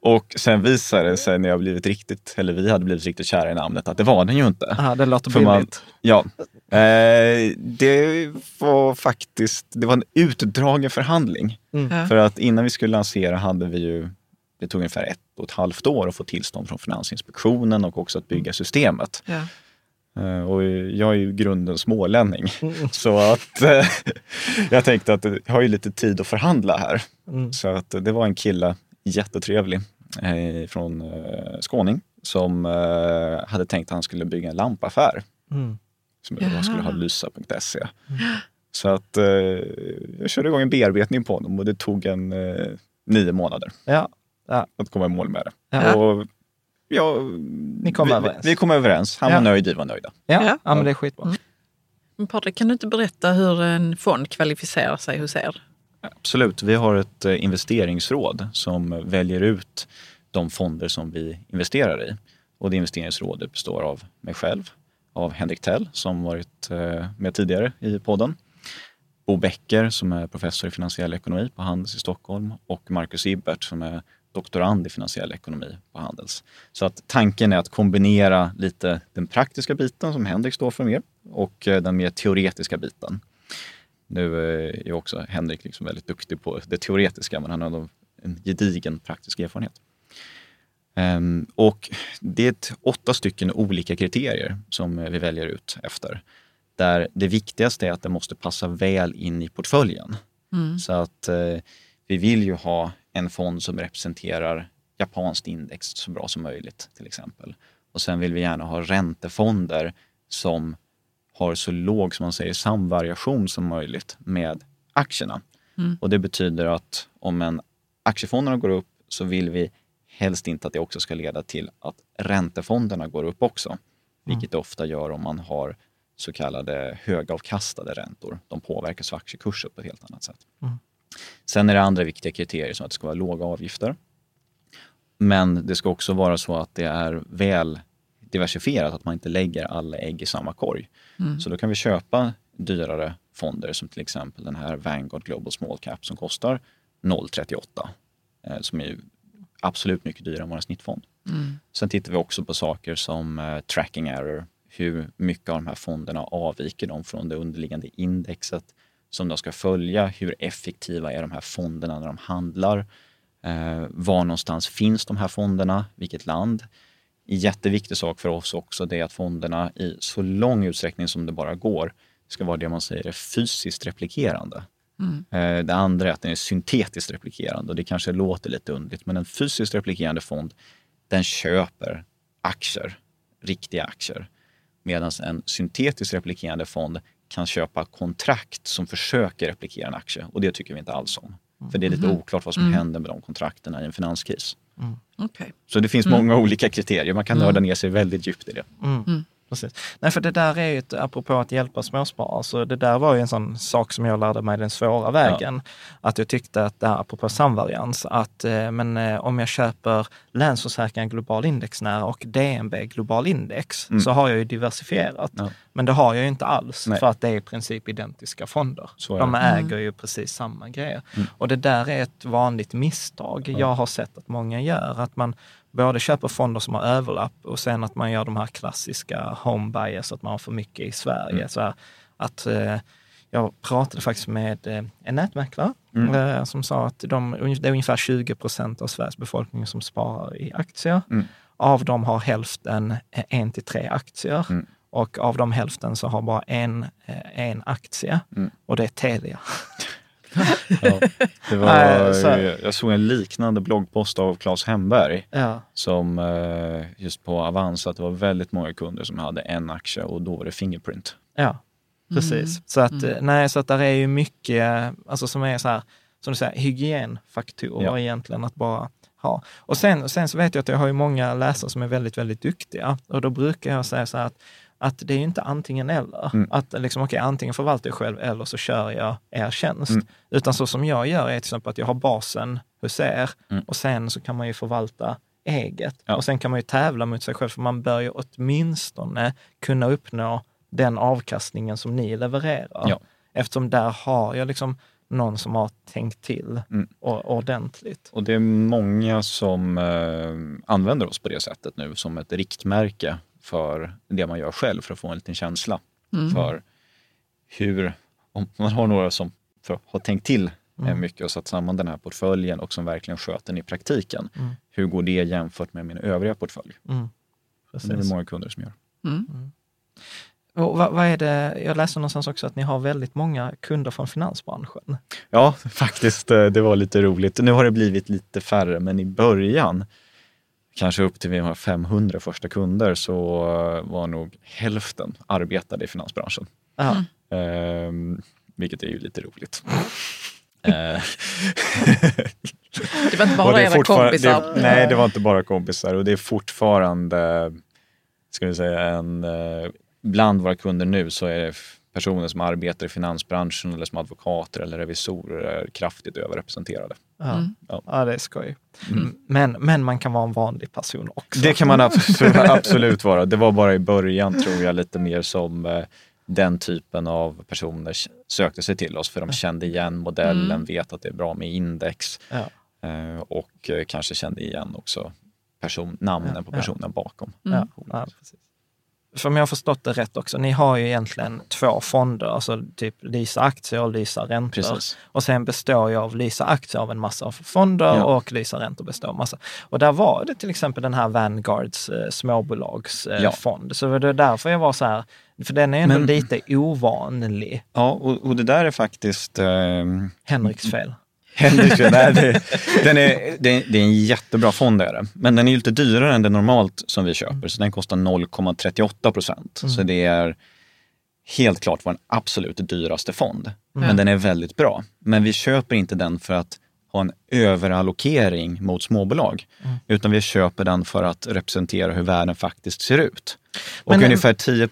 Och sen visade det sig när jag blivit riktigt, eller vi hade blivit riktigt kära i namnet, att det var den ju inte. Aha, det låter För billigt. Man, ja. Eh, det var faktiskt, det var en utdragen förhandling. Mm. För att innan vi skulle lansera hade vi ju, det tog ungefär ett och ett halvt år att få tillstånd från Finansinspektionen och också att bygga systemet. Ja. Uh, och jag är ju grunden smålänning. Mm. Så att uh, *laughs* jag tänkte att jag har ju lite tid att förhandla här. Mm. Så att det var en kille jättetrevlig eh, från eh, Skåning som eh, hade tänkt att han skulle bygga en lampaffär. Mm. Som han skulle ha lysa.se. Mm. Så att eh, jag körde igång en bearbetning på honom och det tog en eh, nio månader ja. Ja. att komma i mål med det. Ja. Och, ja, Ni kom vi, överens? Vi, kom överens. Han var nöjd, vi var nöjda. Ja, ja. ja men det är skitbra. Mm. Men Patrik, kan du inte berätta hur en fond kvalificerar sig hos er? Absolut. Vi har ett eh, investeringsråd som väljer ut de fonder som vi investerar i. Och det investeringsrådet består av mig själv, av Henrik Tell som varit eh, med tidigare i podden, Bo Becker som är professor i finansiell ekonomi på Handels i Stockholm och Marcus Ibert som är doktorand i finansiell ekonomi på Handels. Så att tanken är att kombinera lite den praktiska biten som Henrik står för mer och eh, den mer teoretiska biten. Nu är också Henrik liksom väldigt duktig på det teoretiska, men han har en gedigen praktisk erfarenhet. Um, och det är åtta stycken olika kriterier som vi väljer ut efter. Där det viktigaste är att det måste passa väl in i portföljen. Mm. Så att uh, vi vill ju ha en fond som representerar japanskt index så bra som möjligt till exempel. Och sen vill vi gärna ha räntefonder som har så låg som man säger, samvariation som möjligt med aktierna. Mm. Och det betyder att om en aktiefonderna går upp så vill vi helst inte att det också ska leda till att räntefonderna går upp också. Mm. Vilket det ofta gör om man har så kallade högavkastade räntor. De påverkas av aktiekurser på ett helt annat sätt. Mm. Sen är det andra viktiga kriterier som att det ska vara låga avgifter. Men det ska också vara så att det är väl diversifierat, att man inte lägger alla ägg i samma korg. Mm. Så då kan vi köpa dyrare fonder som till exempel den här Vanguard Global Small Cap som kostar 0,38 eh, som är absolut mycket dyrare än vår snittfond. Mm. Sen tittar vi också på saker som eh, tracking error, hur mycket av de här fonderna avviker de från det underliggande indexet som de ska följa, hur effektiva är de här fonderna när de handlar Eh, var någonstans finns de här fonderna? Vilket land? Jätteviktig sak för oss också det är att fonderna i så lång utsträckning som det bara går ska vara det man säger är fysiskt replikerande. Eh, Det andra är att den är syntetiskt replikerande och det kanske låter lite underligt men en fysiskt replikerande fond den köper aktier, riktiga aktier. Medan en syntetiskt replikerande fond kan köpa kontrakt som försöker replikera en aktie och det tycker vi inte alls om. För det är lite oklart vad som händer med de kontrakterna i en finanskris. Okej. Så det finns många olika kriterier. Man kan nörda ner sig väldigt djupt i det. Precis. Nej, för det där är ju, ett, apropå att hjälpa småsparare, så det där var ju en sån sak som jag lärde mig den svåra vägen. Att jag tyckte att, det här, apropå samvarians, att eh, men, eh, om jag köper Länsförsäkringar Global Indexnära och DNB Global Index så har jag ju diversifierat. Ja. Men det har jag ju inte alls Nej. för att det är i princip identiska fonder. Är De äger ju precis samma grejer. Och det där är ett vanligt misstag jag har sett att många gör. Att man både köper fonder som har överlapp och sen att man gör de här klassiska home bias, att man har för mycket i Sverige. Så här, att, eh, jag pratade faktiskt med eh, en nätmäklare eh, som sa att de, det är ungefär 20 procent av Sveriges befolkning som sparar i aktier. Av dem har hälften eh, en till tre aktier. Och av de hälften så har bara en, eh, en aktie och det är Telia. *laughs* Ja, det *laughs* var, Nej, så- jag såg en liknande bloggpost av Claes Hemberg Ja. som eh, just på Avanza att det var väldigt många kunder som hade en aktie och då var det Fingerprint. Ja, precis. Så att, eh, nej, så att där är ju mycket, alltså som är så här, som du säger, hygienfaktorer Ja. egentligen att bara ha. Och sen, sen så vet jag att jag har ju många läsare som är väldigt, väldigt duktiga och då brukar jag säga så här att att det är inte antingen eller. Att liksom, okej, antingen förvaltar jag själv eller så kör jag er tjänst. Utan så som jag gör är till exempel att jag har basen hos er och sen så kan man ju förvalta eget. Ja. Och sen kan man ju tävla mot sig själv, för man bör ju åtminstone kunna uppnå den avkastningen som ni levererar. Ja. Eftersom där har jag liksom någon som har tänkt till och, ordentligt. Och det är många som eh, använder oss på det sättet nu som ett riktmärke för det man gör själv för att få en liten känsla för hur, om man har några som för, har tänkt till eh, mycket och satt samman den här portföljen och som verkligen sköter den i praktiken. Hur går det jämfört med min övriga portfölj? Det är det många kunder som gör. Och vad, vad är det, jag läste någonstans också att ni har väldigt många kunder från finansbranschen. Ja, *laughs* faktiskt. eh, Det var lite roligt. Nu har det blivit lite färre, men i början, kanske upp till vi har 500 första kunder, så var nog hälften arbetade i finansbranschen. Ja. Ehm, vilket är ju lite roligt. *laughs* Eh, Det var inte bara era kompisar. Det, nej, det var inte bara kompisar och det är fortfarande, ska vi säga, en, eh, bland våra kunder nu så är det personer som arbetar i finansbranschen eller som advokater eller revisorer är kraftigt överrepresenterade. Ja. Ja. ja, det är skoj. Men, men man kan vara en vanlig person också. Det kan man absolut, *laughs* absolut vara. Det var bara i början tror jag lite mer som eh, den typen av personer sökte sig till oss för de kände igen modellen, vet att det är bra med index Ja. eh, och eh, kanske kände igen också person, namnen på personen bakom. Ja, ja, precis. För om jag har förstått det rätt också, ni har ju egentligen två fonder, alltså typ Lysa aktier och Lysa räntor. Precis. Och sen består ju av Lysa aktier av en massa fonder Ja. och Lysa räntor består av massa. Och där var det till exempel den här Vanguards eh, småbolagsfond. Eh, Ja. Så det är därför jag var så här, för den är ändå Men- lite ovanlig. Ja, och, och det där är faktiskt eh, Henriks fel. Henrik, nej, det, *laughs* den är, det, är, det är en jättebra fond, är det. men den är lite dyrare än det normalt som vi köper, så den kostar 0,38 procent. Så det är helt klart vår absolut dyraste fond. Men den är väldigt bra. Men vi köper inte den för att ha en överallokering mot småbolag, utan vi köper den för att representera hur världen faktiskt ser ut. Och Men- ungefär 10,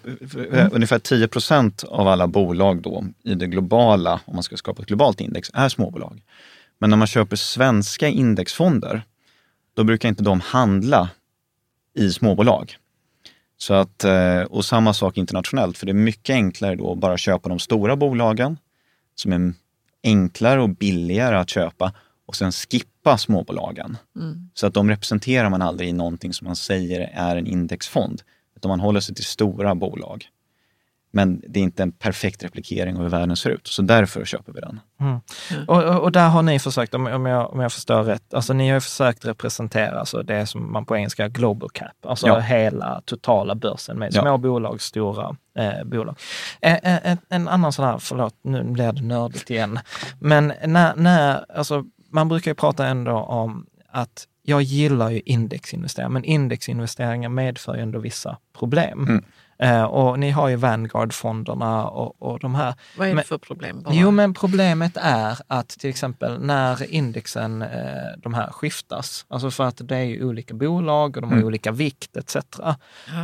eh, ungefär 10 procent av alla bolag då i det globala, om man ska skapa ett globalt index, är småbolag. Men när man köper svenska indexfonder, då brukar inte de handla i småbolag. Så att, eh, och samma sak internationellt, för det är mycket enklare då att bara köpa de stora bolagen som är enklare och billigare att köpa och sen skippa småbolagen. Så att de representerar man aldrig i någonting som man säger är en indexfond, utan man håller sig till stora bolag. Men det är inte en perfekt replikering av hur världen ser ut. Så därför köper vi den. Mm. Och, och, och, där har ni försökt, om, om, jag, om jag förstår rätt, alltså ni har försökt representera alltså det som man på engelska global cap, alltså ja. hela totala börsen med små bolag, stora eh, bolag. Eh, eh, en annan sån här, förlåt, nu blir det nördigt igen, men när, när alltså, man brukar ju prata ändå om att jag gillar ju indexinvesteringar, men indexinvesteringar medför ju ändå vissa problem. Mm. Eh, och ni har ju Vanguard-fonderna och, och de här. Vad är det för problem? Bara? Jo, men problemet är att till exempel när indexen, eh, de här skiftas, alltså för att det är ju olika bolag och de har mm. olika vikt etc. Ja.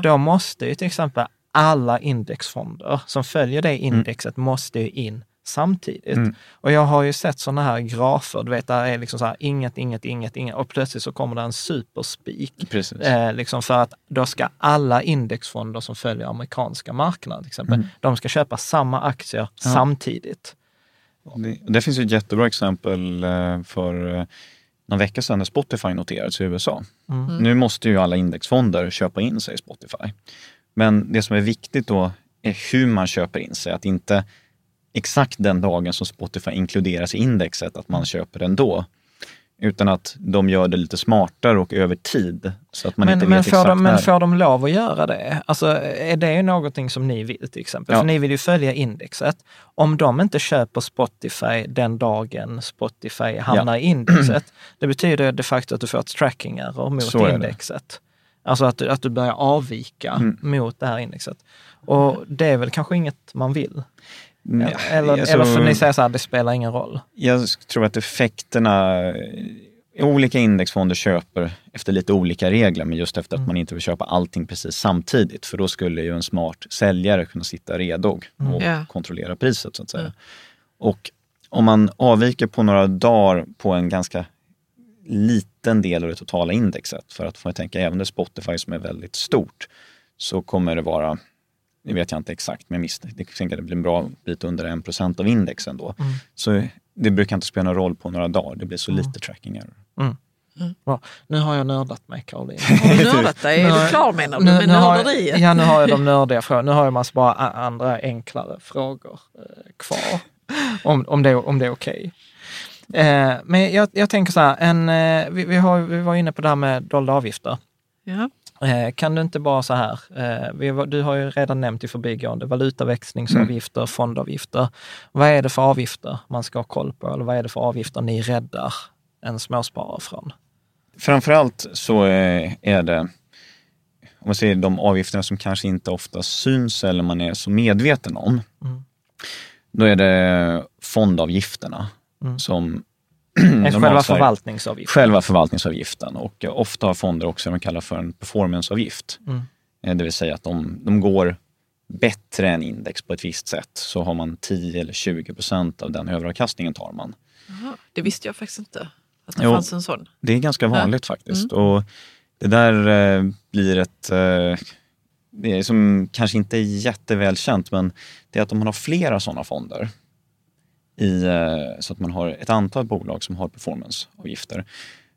Då måste ju till exempel alla indexfonder som följer det mm. indexet mm. måste ju in samtidigt. Mm. Och jag har ju sett sådana här grafer, du vet, där är liksom så här inget, inget, inget, inget och plötsligt så kommer det en superspik. Eh, liksom för att då ska alla indexfonder som följer amerikanska marknaden, till exempel, mm. de ska köpa samma aktier ja. samtidigt. Det, det, finns ett jättebra exempel eh, för eh, någon vecka sedan när Spotify noterades i USA. Mm. Nu måste ju alla indexfonder köpa in sig i Spotify. Men det som är viktigt då är hur man köper in sig. Att inte exakt den dagen som Spotify inkluderas i indexet, att man köper den då. Utan att de gör det lite smartare och över tid. Så att man men, inte men, vet får de, men får de lov att göra det? Alltså, är det någonting som ni vill till exempel? Ja. För ni vill ju följa indexet. Om de inte köper Spotify den dagen Spotify hamnar ja. i indexet, *clears throat* det betyder de facto att du får ett tracking-error mot indexet. Alltså att, att du börjar avvika mm. mot det här indexet. Och det är väl kanske inget man vill? Eller, alltså, eller för ni säger så här, det spelar ingen roll? Jag tror att effekterna, olika indexfonder köper efter lite olika regler, men just efter att mm. man inte vill köpa allting precis samtidigt. För då skulle ju en smart säljare kunna sitta redo mm. och mm. kontrollera priset så att säga. Mm. Och om man avviker på några dagar på en ganska liten del av det totala indexet, för att få tänka även det Spotify som är väldigt stort, så kommer det vara det vet jag inte exakt, men jag tänker att det blir en bra bit under 1 procent av indexen då. Mm. Så det brukar inte spela någon roll på några dagar, det blir så mm. lite tracking error. Mm. Mm. Bra. Nu har jag nördat mig Caroline. *laughs* Har du nördat dig? Är du klar menar du med nörderiet? Ja, nu har jag de nördiga frågorna. Nu har jag massa bara andra enklare frågor eh, kvar. Om, om, det, om det är okej. Okay. Eh, men jag, jag, tänker så här, en, eh, vi, vi, har, vi var inne på det här med dolda avgifter. Ja. Eh, kan du inte bara så här, eh, du har ju redan nämnt i förbigående valutaväxlingsavgifter, mm. fondavgifter. Vad är det för avgifter man ska ha koll på eller vad är det för avgifter ni räddar en småsparare från? Framförallt så eh, är det, om man säger de avgifterna som kanske inte ofta syns eller man är så medveten om. Mm. Då är det fondavgifterna mm. som själva förvaltningsavgiften? Själva förvaltningsavgiften och ofta har fonder också vad man kallar för en performanceavgift. Mm. Eh, det vill säga att de, de går bättre än index på ett visst sätt så har man 10 eller 20 procent av den överavkastningen tar man. Aha, det visste jag faktiskt inte, att det jo, fanns en sån. Det är ganska vanligt ja. faktiskt. Mm. Och det där eh, blir ett eh, det är som kanske inte är jättevälkänt, men det är att om man har flera sådana fonder i, eh, så att man har ett antal bolag som har performanceavgifter,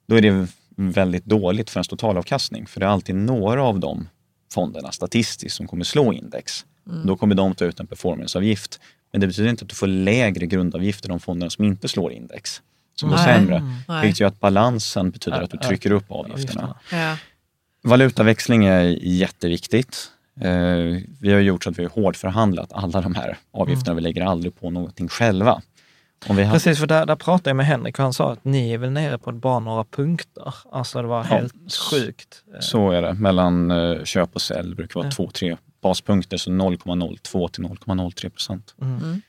då är det väldigt dåligt för ens totalavkastning. För det är alltid några av de fonderna statistiskt som kommer slå index. Mm. Då kommer de ta ut en performanceavgift. Men det betyder inte att du får lägre grundavgifter de fonderna som inte slår index. Som är sämre. Mm. Vilket gör att balansen betyder att du trycker upp avgifterna. Ja. Valutaväxling är jätteviktigt. Eh, vi har gjort så att vi har hårdförhandlat alla de här avgifterna. Mm. Vi lägger aldrig på någonting själva. Om vi har... Precis, för där, där pratade jag med Henrik och han sa att ni är väl nere på bara några punkter. Alltså det var ja, helt sjukt. Så är det. Mellan uh, köp och sälj brukar vara ja. två, tre baspunkter, så 0,02 till 0,03 procent. Mm. mm.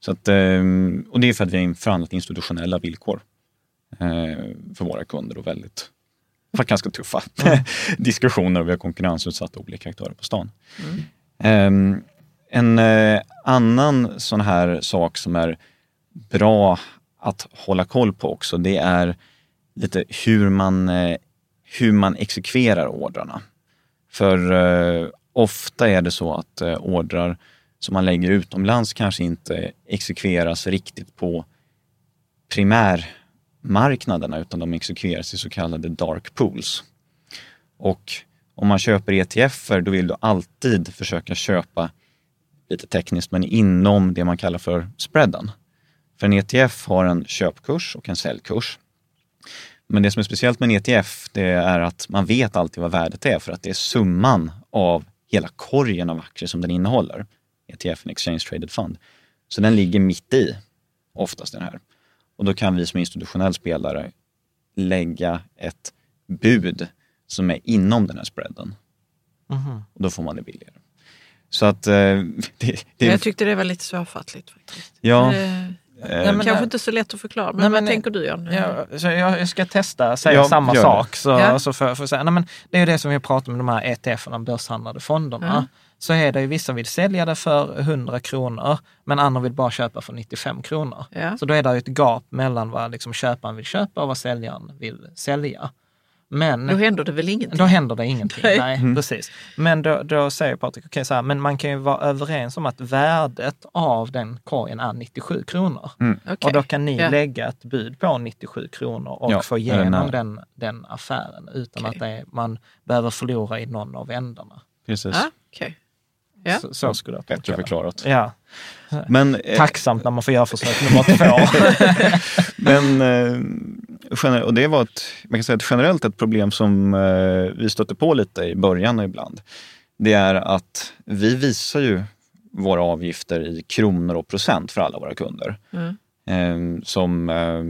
Så att, um, och det är för att vi har förhandlat institutionella villkor för våra kunder och väldigt varit ganska tuffa *laughs* diskussioner och vi har konkurrensutsatt olika aktörer på stan. Mm. Um, en uh, annan sån här sak som är bra att hålla koll på också, det är lite hur man, uh, hur man exekverar ordrarna. För uh, ofta är det så att uh, ordrar som man lägger utomlands kanske inte exekveras riktigt på primär marknaderna utan de exekveras i så kallade dark pools. Och om man köper ETFer då vill du alltid försöka köpa lite tekniskt, men inom det man kallar för spreaden. För en ETF har en köpkurs och en säljkurs. Men det som är speciellt med en ETF, det är att man vet alltid vad värdet är för att det är summan av hela korgen av aktier som den innehåller. ETF, en Exchange Traded Fund. Så den ligger mitt i, oftast den här. Och då kan vi som institutionell spelare lägga ett bud som är inom den här spreaden. Och då får man det billigare. Så att eh, *laughs* det, det Jag tyckte det var lite svårfattligt faktiskt. Ja. Det, eh, men- kanske inte så lätt att förklara, men Nej, vad men- tänker du John? Ja, så jag, ska testa säga Ja, samma sak. Så, Ja. så för, för, att säga, nej, men det är ju det som vi pratar om, de här ETF-erna, börshandlade fonderna. Ja. Så är det ju vissa vill sälja det för 100 kronor, men andra vill bara köpa för 95 kronor. Ja. Så då är det ju ett gap mellan vad liksom köparen vill köpa och vad säljaren vill sälja. Men Då händer det väl ingenting? då händer det ingenting. Nej. Nej, precis. Men då, då säger Patrik, okej så här, men man kan ju vara överens om att värdet av den korgen är 97 kronor. Okej. Och då kan ni Ja. lägga ett bud på 97 kronor och Ja, få igenom den, den affären utan Okej. att det är, man behöver förlora i någon av ändarna. Precis. Ja, okej. Ja. Så, så skulle jag Bättre förklarat. Ja, Men, eh, tacksamt när man får göra försök nummer två. *laughs* men eh, och det var ett, man kan säga ett generellt ett problem som eh, vi stötte på lite i början och ibland. Det är att vi visar ju våra avgifter i kronor och procent för alla våra kunder. Mm. Eh, som eh,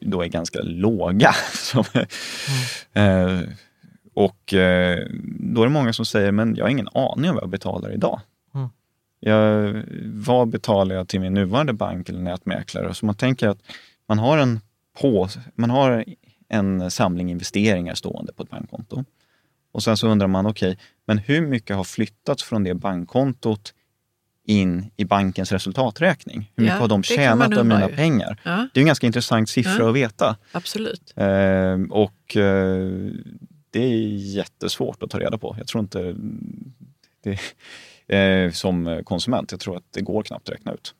då är ganska låga. *laughs* Som, eh, och eh, då är det många som säger, men jag har ingen aning om vad jag betalar idag. Mm. Jag, vad betalar jag till min nuvarande bank eller nätmäklare? Så man tänker att man har en, på, man har en samling investeringar stående på ett bankkonto. Och sen så undrar man, okej, men hur mycket har flyttats från det bankkontot in i bankens resultaträkning? Hur mycket Ja, har de tjänat av mina ju. pengar? Ja, Det är en ganska intressant siffra Ja. att veta. absolut. Eh, och eh, det är jättesvårt att ta reda på. Jag tror inte det, eh, som konsument, jag tror att det går knappt att räkna ut.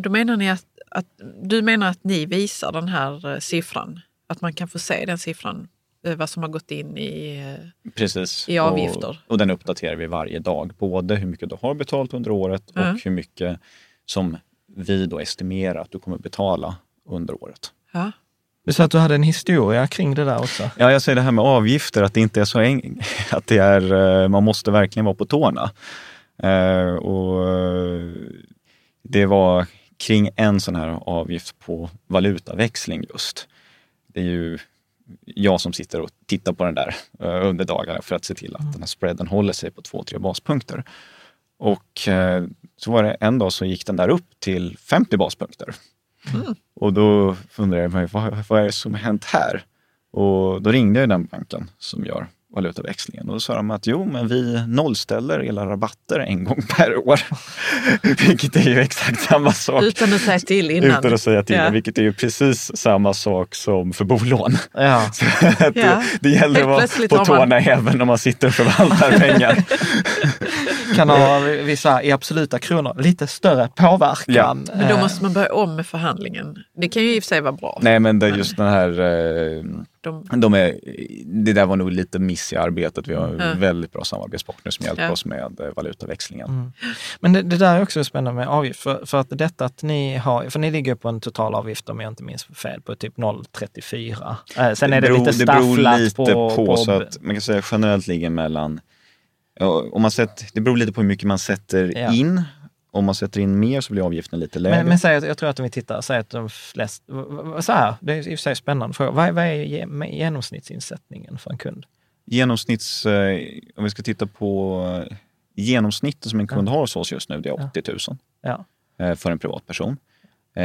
Då menar ni att, att, du menar att ni visar den här eh, siffran? Att man kan få se den siffran, eh, vad som har gått in i... eh, Precis. I avgifter. Och, och den uppdaterar vi varje dag. Både hur mycket du har betalt under året Ja. och hur mycket som vi då estimerar att du kommer betala under året. Ja, Du sa att du hade en historia kring det där också. Ja, jag säger det här med avgifter, att det inte är så enkelt. *laughs* Att det är, eh, man måste verkligen vara på tårna. Eh, och eh, det var kring en sån här avgift på valutaväxling just. Det är ju jag som sitter och tittar på den där under dagarna för att se till att den här spreaden håller sig på två, tre baspunkter. Och så var det en dag så gick den där upp till 50 baspunkter. Och då funderade jag, mig, vad, vad är det som har hänt här? Och då ringde jag den banken som gör valutaväxlingen och då sa de att jo, men vi nollställer era rabatter en gång per år. *laughs* vilket är ju exakt samma sak. utan att säga till innan. Utan att säga till, Ja. vilket är ju precis samma sak som för bolån. Ja. *laughs* Så att Ja. det, det gäller att vara på har man- tårna även när man sitter och förvaltar pengar. *laughs* Kan ha vissa i absoluta kronor lite större påverkan. Men då Eh, måste man börja om med förhandlingen. Det kan ju i och för sig vara bra. Nej, men det är just den här eh, De, De är, det där var nog lite miss i arbetet. Vi har Ja. väldigt bra samarbetspartners som hjälper Ja. oss med eh, valutaväxlingen. Mm. Men det, det där är också spännande med avgift, för, för att detta att ni har, för ni ligger på en totalavgift om jag inte minns fel på typ 0,34. Eh, sen är det, beror, lite det beror stafflat lite på, på, så att man kan säga generellt ligger mellan, ja, om man sätter, det beror lite på hur mycket man sätter Ja. in. Om man sätter in mer så blir avgiften lite lägre. Men, men säg jag tror att om vi tittar, säg att de flesta, så här, det är i och för sig spännande fråga. Vad, är- vad är ge- genomsnittsinsättningen för en kund? Genomsnitts, eh, om vi ska titta på eh, genomsnittet som en kund har hos oss just nu, det är 80 000 Ja. eh, för en privatperson.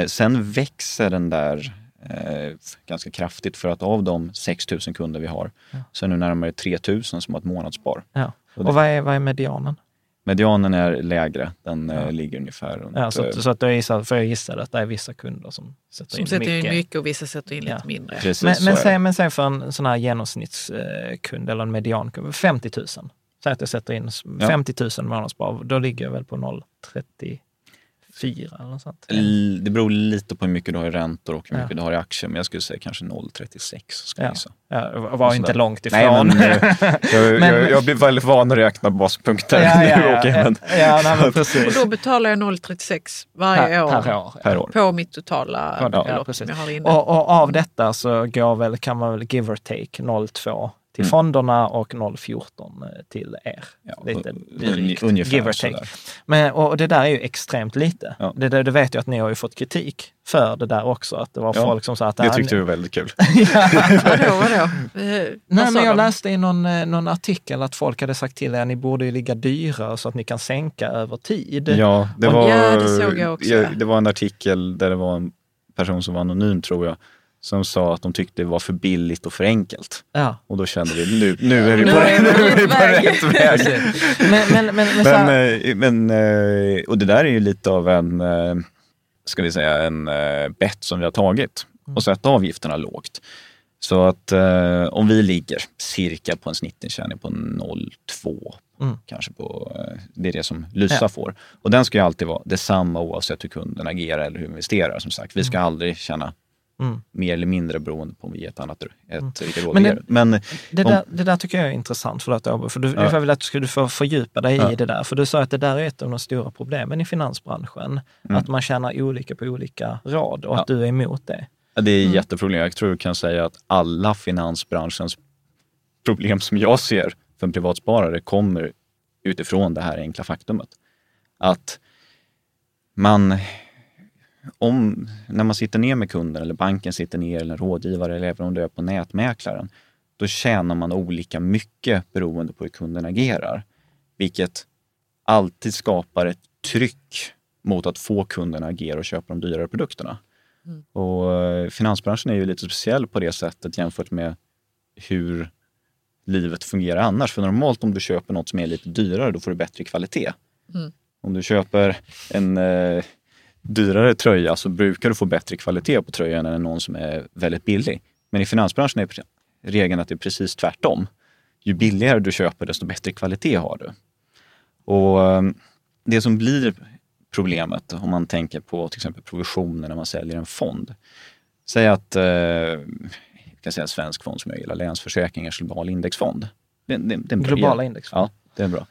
Sen växer den där eh, ganska kraftigt för att av de 6 000 kunder vi har så är det nu närmare 3 000 som har ett månadsspar. ja. Och, vad, är, vad är medianen? Medianen är lägre. Den eh, ja. ligger ungefär runt... Ja, så, eh, så att jag gissar, för jag gissar att det är vissa kunder som sätter som in sätter mycket. mycket och vissa sätter in ja. lite mindre. Precis, men, men, säg, men säg för en sån här genomsnittskund eller en mediankund, 50 000. Säg att jag sätter in 50 000 månadsspar, då ligger jag väl på 0,30 4 eller något sånt. Det beror lite på hur mycket du har i räntor och hur mycket ja. du har i aktier, men jag skulle säga kanske 0,36. Ska ja. ja, var inte långt ifrån. Nej, men, eh, *laughs* jag, men, jag, jag, blir väldigt van att räkna baspunkter ja, *laughs* nu. Ja, okay, men. ja, nej, men *laughs* precis. Och då betalar jag 0,36 varje per, år, per år, per år på mitt totala ja, ja, precis. Och, och, av detta så går väl, kan man väl give or take 0,2 till Mm. fonderna och 0,14 till er. Ja, Lite un- drygt, ungefär give or take. Men, och det där är ju extremt lite. Ja. Det, det, det vet jag att ni har ju fått kritik för det där också. Att det var Ja, folk som sa att... Det tyckte du var väldigt kul. *laughs* Vadå, vadå? Eh, Nej, men jag läste i någon, eh, någon artikel att folk hade sagt till er att ni borde ju ligga dyrare så att ni kan sänka över tid. Ja, det Och- var, Ja, det såg jag också. ja, det var en artikel där det var en person som var anonym, tror jag, som sa att de tyckte det var för billigt och för enkelt. Ja. Och då kände vi, nu, nu är vi på, rätt, på nu är vi rätt på väg. rätt väg. *laughs* Men, men, men, men, Men, eh, eh, och det där är ju lite av en, eh, ska vi säga, en bett som vi har tagit och sätta avgifterna lågt. Så att eh, om vi ligger cirka på en snittintjäning på 0,2 Mm. kanske på, det är det som Lysa Ja. får. Och den ska ju alltid vara detsamma oavsett hur kunden agerar eller hur vi investerar. Som sagt, vi ska aldrig känna Mm. mer eller mindre beroende på om vi ger ett annat ett råd. Men det- men Det Om- där, det där tycker jag är intressant, förlåt Åbo, för du, Ja. jag vill att du skulle få fördjupa dig Ja. i det där. För du sa att det där är ett av de stora problemen i finansbranschen. Att man tjänar olika på olika rad och att Mm. Ja. du är emot det. Det är mm. jätteproblem. Jag tror jag kan säga att alla finansbranschens problem som jag ser för en privatsparare kommer utifrån det här enkla faktumet. Att man, om, när man sitter ner med kunden eller banken sitter ner eller en rådgivare eller även om det är på nätmäklaren, då tjänar man olika mycket beroende på hur kunden agerar. Vilket alltid skapar ett tryck mot att få kunden att agera och köpa de dyrare produkterna. Och eh, finansbranschen är ju lite speciell på det sättet jämfört med hur livet fungerar annars. För normalt om du köper något som är lite dyrare, då får du bättre kvalitet. Mm. Om du köper en eh, dyrare tröja så brukar du få bättre kvalitet på tröjan än någon som är väldigt billig. Men i finansbranschen är regeln att det är precis tvärtom. Ju billigare du köper, desto bättre kvalitet har du. Och eh, det som blir problemet om man tänker på till exempel provisioner när man säljer en fond. Säg att eh, jag kan säga en svensk fond som jag gillar, Länsförsäkringars global indexfond. Det, det, det är en bra Globala indexfond. Ja, det är bra.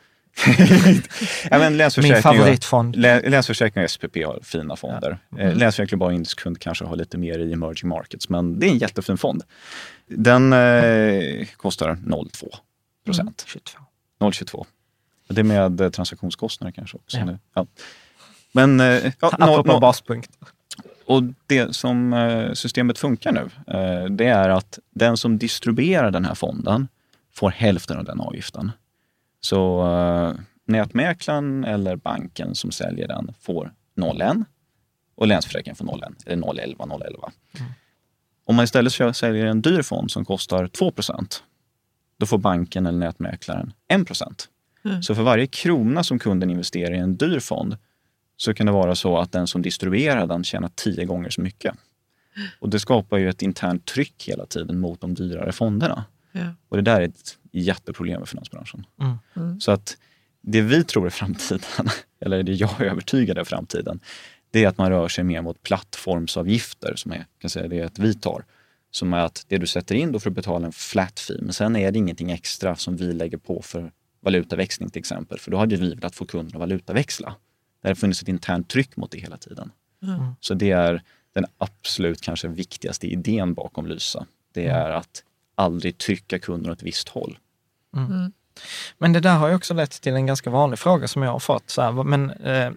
Ja, men Min favoritfond. Lä- Länsförsäkring och SPP har fina fonder. Mm. Eh, Länsförsäkring Global Indexkund kanske har lite mer i emerging markets, men det är en jättefin fond. Den eh, kostar 0,2 procent. 22. 0,22. Det är med eh, transaktionskostnader kanske också. Ja. Ja. Men, eh, ja, nå- nå- baspunkt. och det som eh, systemet funkar nu, eh, det är att den som distribuerar den här fonden får hälften av den avgiften. Så eh, nätmäklaren eller banken som säljer den får 0,1 och Länsförsäkringen får 0,1 eller 0,11, 0,11. Om man istället säljer en dyr fond som kostar 2% då får banken eller nätmäklaren 1% Så för varje krona som kunden investerar i en dyr fond så kan det vara så att den som distribuerar den tjänar tio gånger så mycket. Och det skapar ju ett internt tryck hela tiden mot de dyrare fonderna. Ja. Och det där är ett jätteproblem med finansbranschen. Mm. Så att det vi tror är framtiden, *laughs* eller det jag är övertygad är framtiden, det är att man rör sig mer mot plattformsavgifter, som är, kan säga det är att vi tar. Som är att det du sätter in, då får du betala en flat fee, men sen är det ingenting extra som vi lägger på för valutaväxling till exempel, för då hade vi velat få kunden att valutaväxla. Det har funnits ett internt tryck mot det hela tiden. Så det är den absolut kanske viktigaste idén bakom Lysa. Det är att aldrig trycka kunden åt ett visst håll. Men det där har ju också lett till en ganska vanlig fråga som jag har fått. Så här, vad- men eh,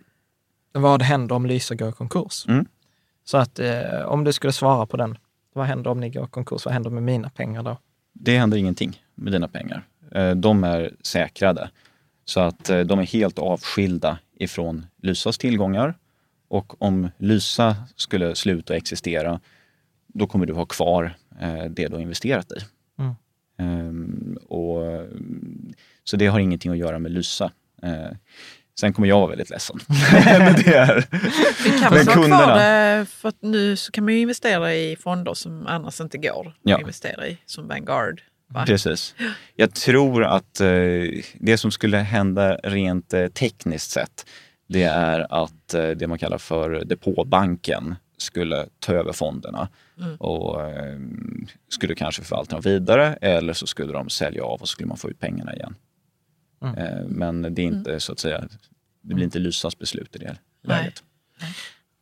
vad händer om Lysa går i konkurs? Mm. Så att eh, om du skulle svara på den, vad händer om ni går i konkurs? Vad händer med mina pengar då? Det händer ingenting med dina pengar. Eh, De är säkrade. Så att eh, de är helt avskilda ifrån Lysas tillgångar. Och om Lysa skulle sluta existera, då kommer du ha kvar eh, det du har investerat i. Ehm, och, så det har ingenting att göra med Lysa. Eh, Sen kommer jag vara väldigt ledsen. *laughs* Men det är, Vi kan Men väl ha kvar kunderna- det, för att nu så kan man ju investera i fonder som annars inte går Ja. att investera i, som Vanguard. Va? Precis. Jag tror att eh, det som skulle hända rent eh, tekniskt sett, det är att eh, det man kallar för depåbanken skulle ta över fonderna och eh, skulle kanske förvalta dem vidare eller så skulle de sälja av och så skulle man få ut pengarna igen. Eh, men det är inte så att säga, det blir inte Lysas beslut i det läget.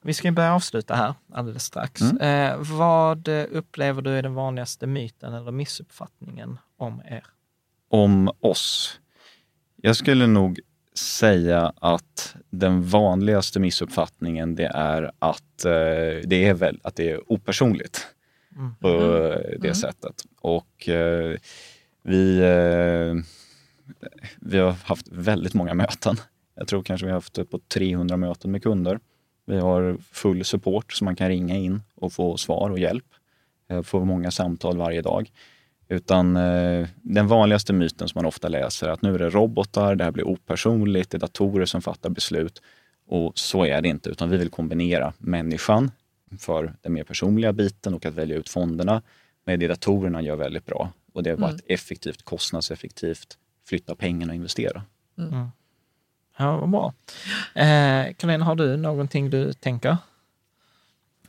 Vi ska börja avsluta här alldeles strax. Mm. Eh, vad upplever du är den vanligaste myten eller missuppfattningen om er? Om oss. Jag skulle nog säga att den vanligaste missuppfattningen det är att, eh, det, är väl, att det är opersonligt på det sättet. Och eh, vi, eh, vi har haft väldigt många möten. Jag tror kanske vi har haft på 300 möten med kunder. Vi har full support så man kan ringa in och få svar och hjälp. Eh, Får många samtal varje dag. Utan eh, den vanligaste myten som man ofta läser är att nu är det robotar, det här blir opersonligt, det är datorer som fattar beslut. Och så är det inte, utan vi vill kombinera människan för den mer personliga biten och att välja ut fonderna med det datorerna gör väldigt bra. Och det är bara ett effektivt, kostnadseffektivt flytta pengarna och investera. Ja, vad bra. Eh, Karin, har du någonting du tänker?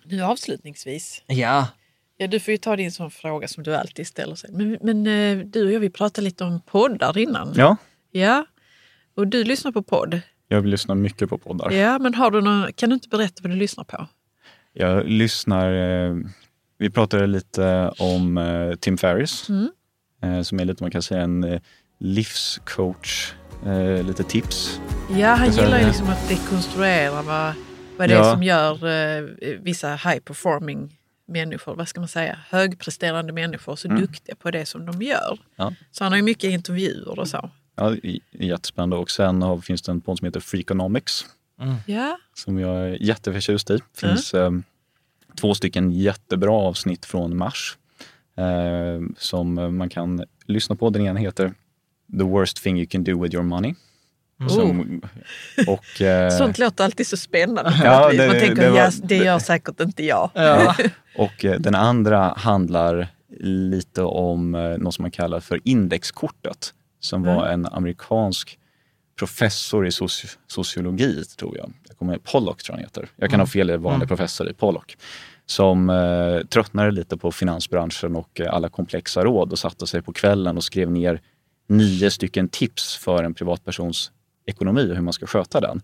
Nu avslutningsvis. Ja. Ja, du får ju ta din sån fråga som du alltid ställer sig. Men, men eh, du och jag, vi pratade lite om poddar innan. Ja, Ja. Och du lyssnar på podd. jag lyssnar mycket på poddar. Ja, men har du någon, kan du inte berätta vad du lyssnar på? Jag lyssnar, eh, vi pratade lite om eh, Tim Ferriss, eh, som är lite, man kan säga en livscoach, lite tips. Ja, han gillar ju liksom att dekonstruera vad, vad det är Ja. som gör vissa high performing människor, vad ska man säga, högpresterande människor så duktiga på det som de gör. Ja. Så han har ju mycket intervjuer och så. Ja, i- jättespännande. Och sen har, finns det en podd som heter Freakonomics Ja, som jag är jätteförtjust i. Det finns eh, två stycken jättebra avsnitt från mars eh, som man kan lyssna på. Den ena heter The worst thing you can do with your money. Som, och, eh, sånt låter alltid så spännande. Ja, det- Man tänker, det var- ja, det gör säkert inte jag. *laughs* och eh, den andra handlar lite om eh, något som man kallar för indexkortet som var en amerikansk professor i soci- sociologi, tror jag. jag kommer, Pollock tror jag han heter. Jag kan ha fel, det är vanlig professor i Pollock. Som eh, tröttnade lite på finansbranschen och eh, alla komplexa råd och satte sig på kvällen och skrev ner nio stycken tips för en privatpersons ekonomi och hur man ska sköta den.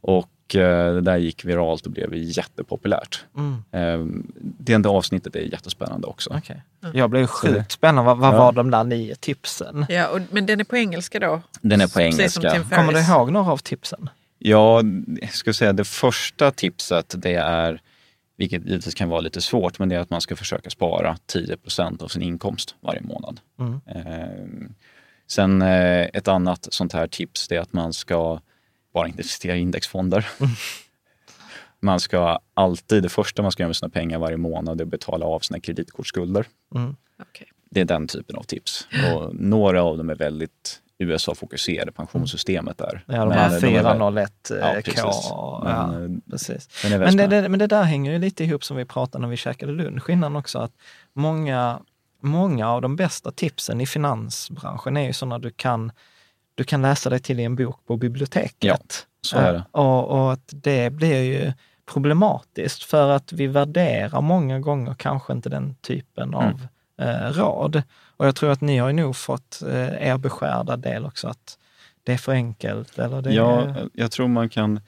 Och eh, det där gick viralt och blev jättepopulärt. Eh, det enda avsnittet är jättespännande också. Okej. Jag blev sjukt spännande. Vad, vad Ja. var de där nio tipsen? Ja, och, men den är på engelska då? Den är på engelska. Kommer du ihåg några av tipsen? Ja, jag skulle säga det första tipset det är, vilket givetvis kan vara lite svårt, men det är att man ska försöka spara 10% av sin inkomst varje månad. Eh, sen eh, ett annat sånt här tips det är att man ska bara investera i indexfonder. *laughs* Man ska alltid, det första man ska göra med sina pengar varje månad är att betala av sina kreditkortsskulder. Okej. Det är den typen av tips. Och några av dem är väldigt USA-fokuserade, pensionssystemet där. Ja, de Men här de är väl- 401 Ja, eh, K. precis. Ja, Men, eh, precis. Men det, det där hänger ju lite ihop som vi pratade när vi käkade lunch innan också. Att många, många av de bästa tipsen i finansbranschen är ju sådana du kan, du kan läsa dig till i en bok på biblioteket. Ja, så är det. Eh, Och, och att det blir ju problematiskt för att vi värderar många gånger kanske inte den typen av eh, råd. Och jag tror att ni har ju nog fått eh, er beskärda del också, att det är för enkelt. Eller det Ja, är, jag tror man kan,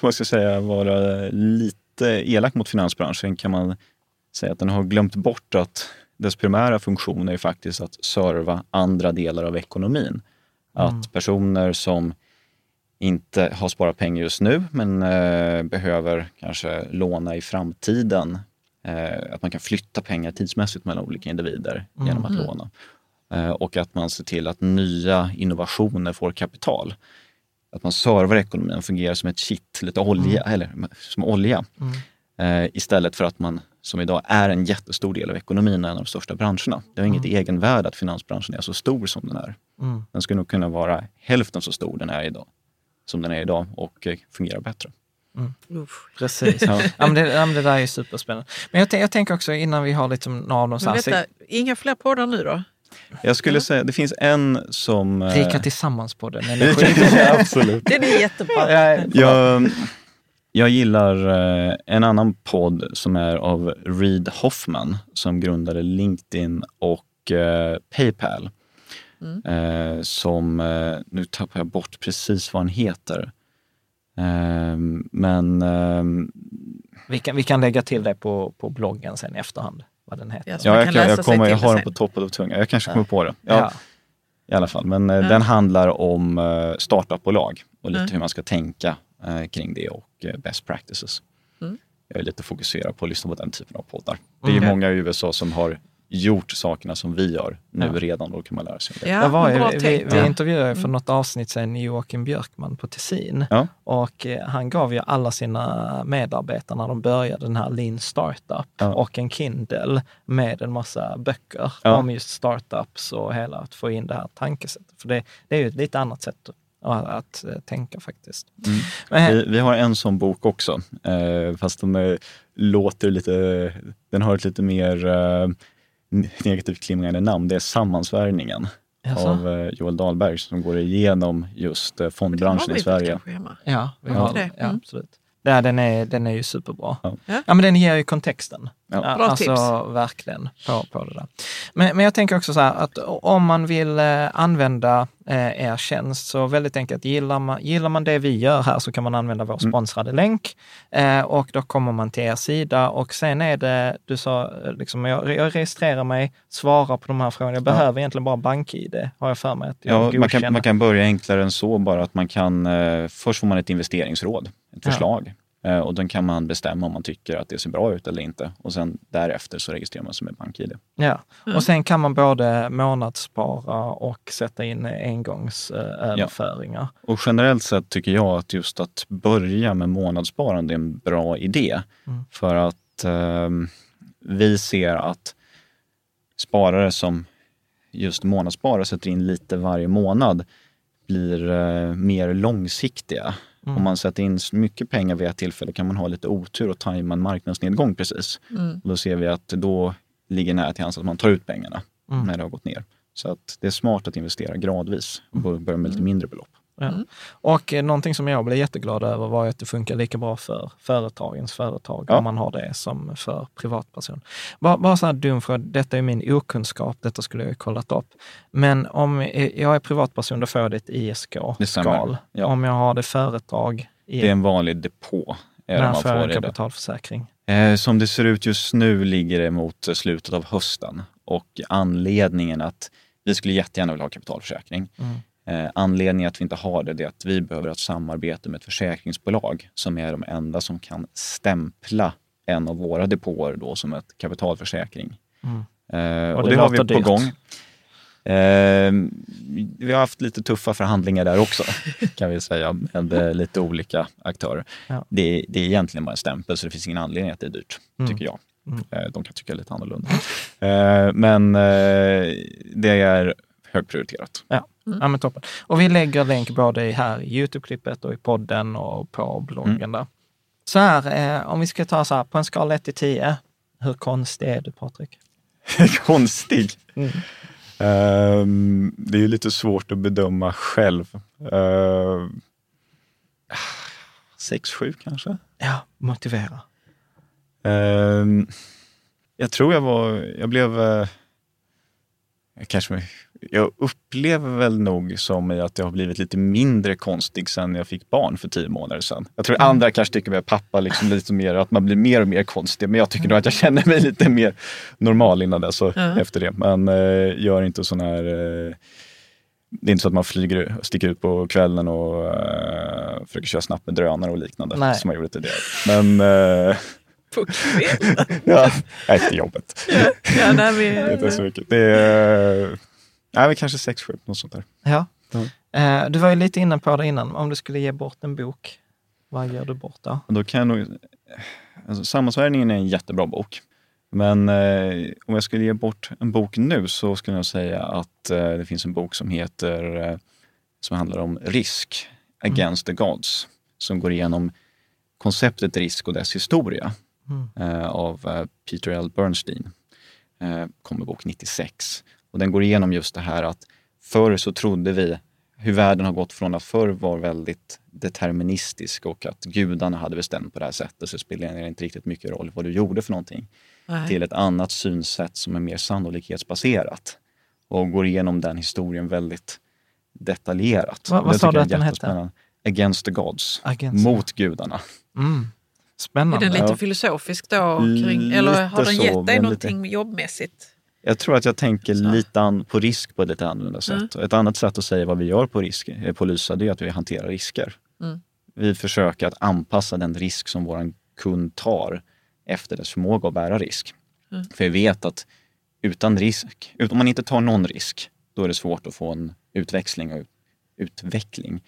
vad ska jag säga, vara lite elak mot finansbranschen kan man säga att den har glömt bort att dess primära funktion är ju faktiskt att serva andra delar av ekonomin. Att personer som inte har sparat pengar just nu men eh, behöver kanske låna i framtiden. Eh, att man kan flytta pengar tidsmässigt mellan olika individer genom att låna. Eh, och att man ser till att nya innovationer får kapital. Att man servar ekonomin, fungerar som ett kitt, lite olja, eller som olja. Eh, istället för att man som idag är en jättestor del av ekonomin och en av de största branscherna. Det har inget egenvärde att finansbranschen är så stor som den är. Den skulle nog kunna vara hälften så stor den är idag, som den är idag och eh, fungerar bättre. Usch. Precis. *laughs* ja. men det, ja, men det där är superspännande. Men jag, jag tänker också innan vi har liksom några av de inga fler poddar nu då? Jag skulle säga, det finns en som... eh, Rika tillsammans på den. *laughs* ja, absolut. Den är jättebra. Jag, jag gillar eh, en annan podd som är av Reid Hoffman som grundade LinkedIn och eh, Paypal. Eh, som, nu tappar jag bort precis vad han heter. Eh, men ehm, Vi kan, vi kan lägga till det på, på bloggen sen i efterhand, vad den heter. Ja, ja, jag, kan kan, läsa jag, sig kommer, jag har den på toppen av tungan. Jag kanske kommer på det. Ja, Ja. I alla fall. Men Ja. den handlar om startupbolag och lite Mm. hur man ska tänka kring det och eh, best practices. Mm. Jag är lite fokuserad på att lyssna på den typen av poddar. Det är ju Mm. många i USA som har gjort sakerna som vi gör nu Ja. redan och då kan man lära sig det. Ja, Jag var vi, vi Ja. intervjuade för något avsnitt sen Joakim Björkman på Tessin. Ja. Och eh, han gav ju alla sina medarbetare när de började den här Lean Startup Ja. och en Kindle med en massa böcker Ja. om just startups och hela att få in det här tankesättet. För det, det är ju ett lite annat sätt att, eh, tänka faktiskt. Mm. Men, Vi, vi har en sån bok också, eh, fast de är, låter lite, den har ett lite mer eh, negativt klingande namn. Det är Sammansvärjningen av eh, Joel Dahlberg som går igenom just eh, fondbranschen i Sverige. Ja, vi Ja. har Det. det. Ja, Mm. absolut. Ja, den, är, den är ju superbra. Ja. Ja. Ja, men den ger ju kontexten. Ja. Ja, Bra alltså tips. verkligen på, på det där. Men, men jag tänker också så här att om man vill eh, använda eh, er tjänst så väldigt enkelt, gillar man, gillar man det vi gör här så kan man använda vår Mm. sponsrade länk eh, och då kommer man till er sida och sen är det, du sa, liksom, jag, jag registrerar mig, svarar på de här frågorna. Jag behöver egentligen bara bank-id, har jag för mig att jag Ja, man, kan, man kan börja enklare än så, bara att man kan, eh, först får man ett investeringsråd, ett Ja. förslag. Eh, och då kan man bestämma om man tycker att det ser bra ut eller inte. Och sen därefter så registrerar man sig med BankID. Ja, Mm. och sen kan man både månadsspara och sätta in engångsöverföringar. Och generellt sett tycker jag att just att börja med månadssparande är en bra idé. Mm. För att eh, vi ser att sparare som just månadssparar sätter in lite varje månad blir eh, mer långsiktiga. Mm. Om man sätter in mycket pengar vid ett tillfälle kan man ha lite otur och tajma en marknadsnedgång precis. Mm. Och då ser vi att då ligger nära till hands att man tar ut pengarna Mm. när det har gått ner. Så att det är smart att investera gradvis och börja med lite mindre belopp. Ja. Och eh, någonting som jag blev jätteglad över var att det funkar lika bra för företagens företag Ja. om man har det som för privatperson. Bara, bara så här dum fråga, detta är min okunskap, detta skulle jag ju kollat upp. Men om jag är privatperson, då får jag det ett. ISK-skal. Ja. Om jag har det företag, i, Det är en vanlig depå. När man får jag en kapitalförsäkring? Eh, Som det ser ut just nu ligger det mot slutet av hösten och anledningen att vi skulle jättegärna vilja ha kapitalförsäkring. Mm. Eh, anledningen att vi inte har det, det är att vi behöver ett samarbete med ett försäkringsbolag som är de enda som kan stämpla en av våra depåer då som ett kapitalförsäkring. Mm. Eh, Och och det det, har vi på dyrt. gång. Eh, vi har haft lite tuffa förhandlingar där också, *laughs* kan vi säga, med lite olika aktörer. Ja. Det, det är egentligen bara en stämpel, så det finns ingen anledning att det är dyrt, Mm. tycker jag. Mm. Eh, de kan tycka lite annorlunda. Men det är högprioriterat. Ja. Ja, men toppen. Och vi lägger länk både i här i Youtube-klippet och i podden och på bloggen Mm. där. Så här, eh, om vi ska ta så här, på en skala 1 till 10, hur konstig är du Patrik? Konstig. Mm. Ehm, det är ju lite svårt att bedöma själv. Uh, sex, sju kanske? Ja, motivera. Ehm, jag tror jag var, jag blev, eh, kanske, jag upplever väl nog som att jag har blivit lite mindre konstig sen jag fick barn för tio månader sedan. Jag tror andra kanske tycker med pappa liksom lite mer, att man blir mer och mer konstig. Men jag tycker nog att jag känner mig lite mer normal innan dess och Ja. efter det. Men eh, gör inte sån här eh, det är inte så att man flyger, sticker ut på kvällen och eh, försöker köra snabbt med drönare och liknande Nej. som jag gjorde tidigare. Men På kvällen. ja, efter jobbet. ja, ja, nej, Det är inte vi, så mycket. Det är nej, men kanske sex, sju, något sånt där. Ja. Ja. Eh, du var ju lite inne på det innan, om du skulle ge bort en bok, vad ger du bort då? Då kan jag nog, alltså, Sammansvärjningen är en jättebra bok. Men eh, om jag skulle ge bort en bok nu så skulle jag säga att eh, det finns en bok som heter, eh, som handlar om risk, Against the Gods, som går igenom konceptet risk och dess historia Mm. eh, av eh, Peter L. Bernstein. Eh, kom med bok 96. Och den går igenom just det här att förr så trodde vi hur världen har gått från att förr var väldigt deterministisk och att gudarna hade bestämt på det här sättet så spelar det inte riktigt mycket roll vad du gjorde för någonting. Nej. Till ett annat synsätt som är mer sannolikhetsbaserat och går igenom den historien väldigt detaljerat. Vad- vad sa du att den hette? Against the Gods. Against- Mot gudarna. Mm. Är Spännande. den lite filosofisk då? Kring, Lite eller har den så, gett dig någonting jobbmässigt? Jag tror att jag tänker Så. lite an, på risk på ett lite annorlunda sätt. Mm. Ett annat sätt att säga vad vi gör på, risk, eh, på Lysa det är att vi hanterar risker. Mm. Vi försöker att anpassa den risk som vår kund tar efter dess förmåga att bära risk. Mm. För vi vet att utan risk, om man inte tar någon risk, då är det svårt att få en utväxling och utveckling.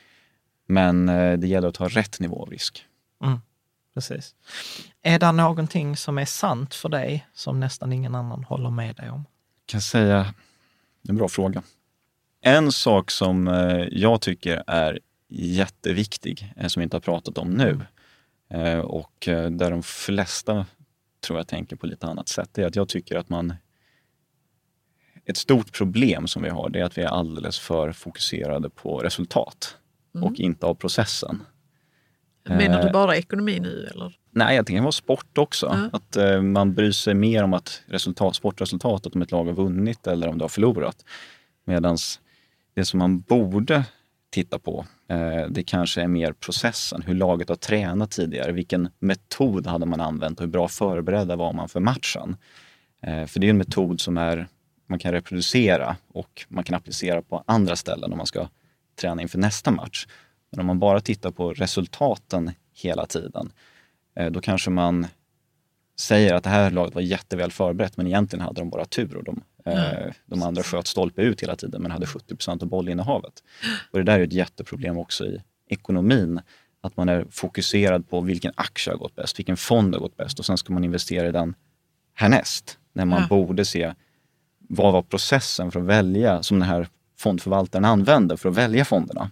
Men eh, det gäller att ta rätt nivå av risk. Precis. Är det någonting som är sant för dig som nästan ingen annan håller med dig om? kan säga, det är en bra fråga. En sak som eh, jag tycker är jätteviktig, eh, som vi inte har pratat om nu eh, och där de flesta tror jag tänker på lite annat sätt, det är att jag tycker att man... Ett stort problem som vi har, det är att vi är alldeles för fokuserade på resultat och inte av processen. Menar du Eh, bara ekonomi nu eller? Nej, jag tänker det var sport också. Ja. Att eh, man bryr sig mer om att resultat, sportresultatet, om ett lag har vunnit eller om det har förlorat. Medan det som man borde titta på, eh, det kanske är mer processen. Hur laget har tränat tidigare. Vilken metod hade man använt och hur bra förberedda var man för matchen? Eh, för det är en metod som är, man kan reproducera och man kan applicera på andra ställen om man ska träna inför nästa match. Men om man bara tittar på resultaten hela tiden, eh, då kanske man säger att det här laget var jätteväl förberett men egentligen hade de bara tur och de, eh, de andra sköt stolpe ut hela tiden men hade 70% av bollinnehavet. Och det där är ett jätteproblem också i ekonomin. Att man är fokuserad på vilken aktie har gått bäst, vilken fond har gått bäst och sen ska man investera i den härnäst. När man Ja. borde se vad var processen för att välja, som den här fondförvaltaren använder för att välja fonderna.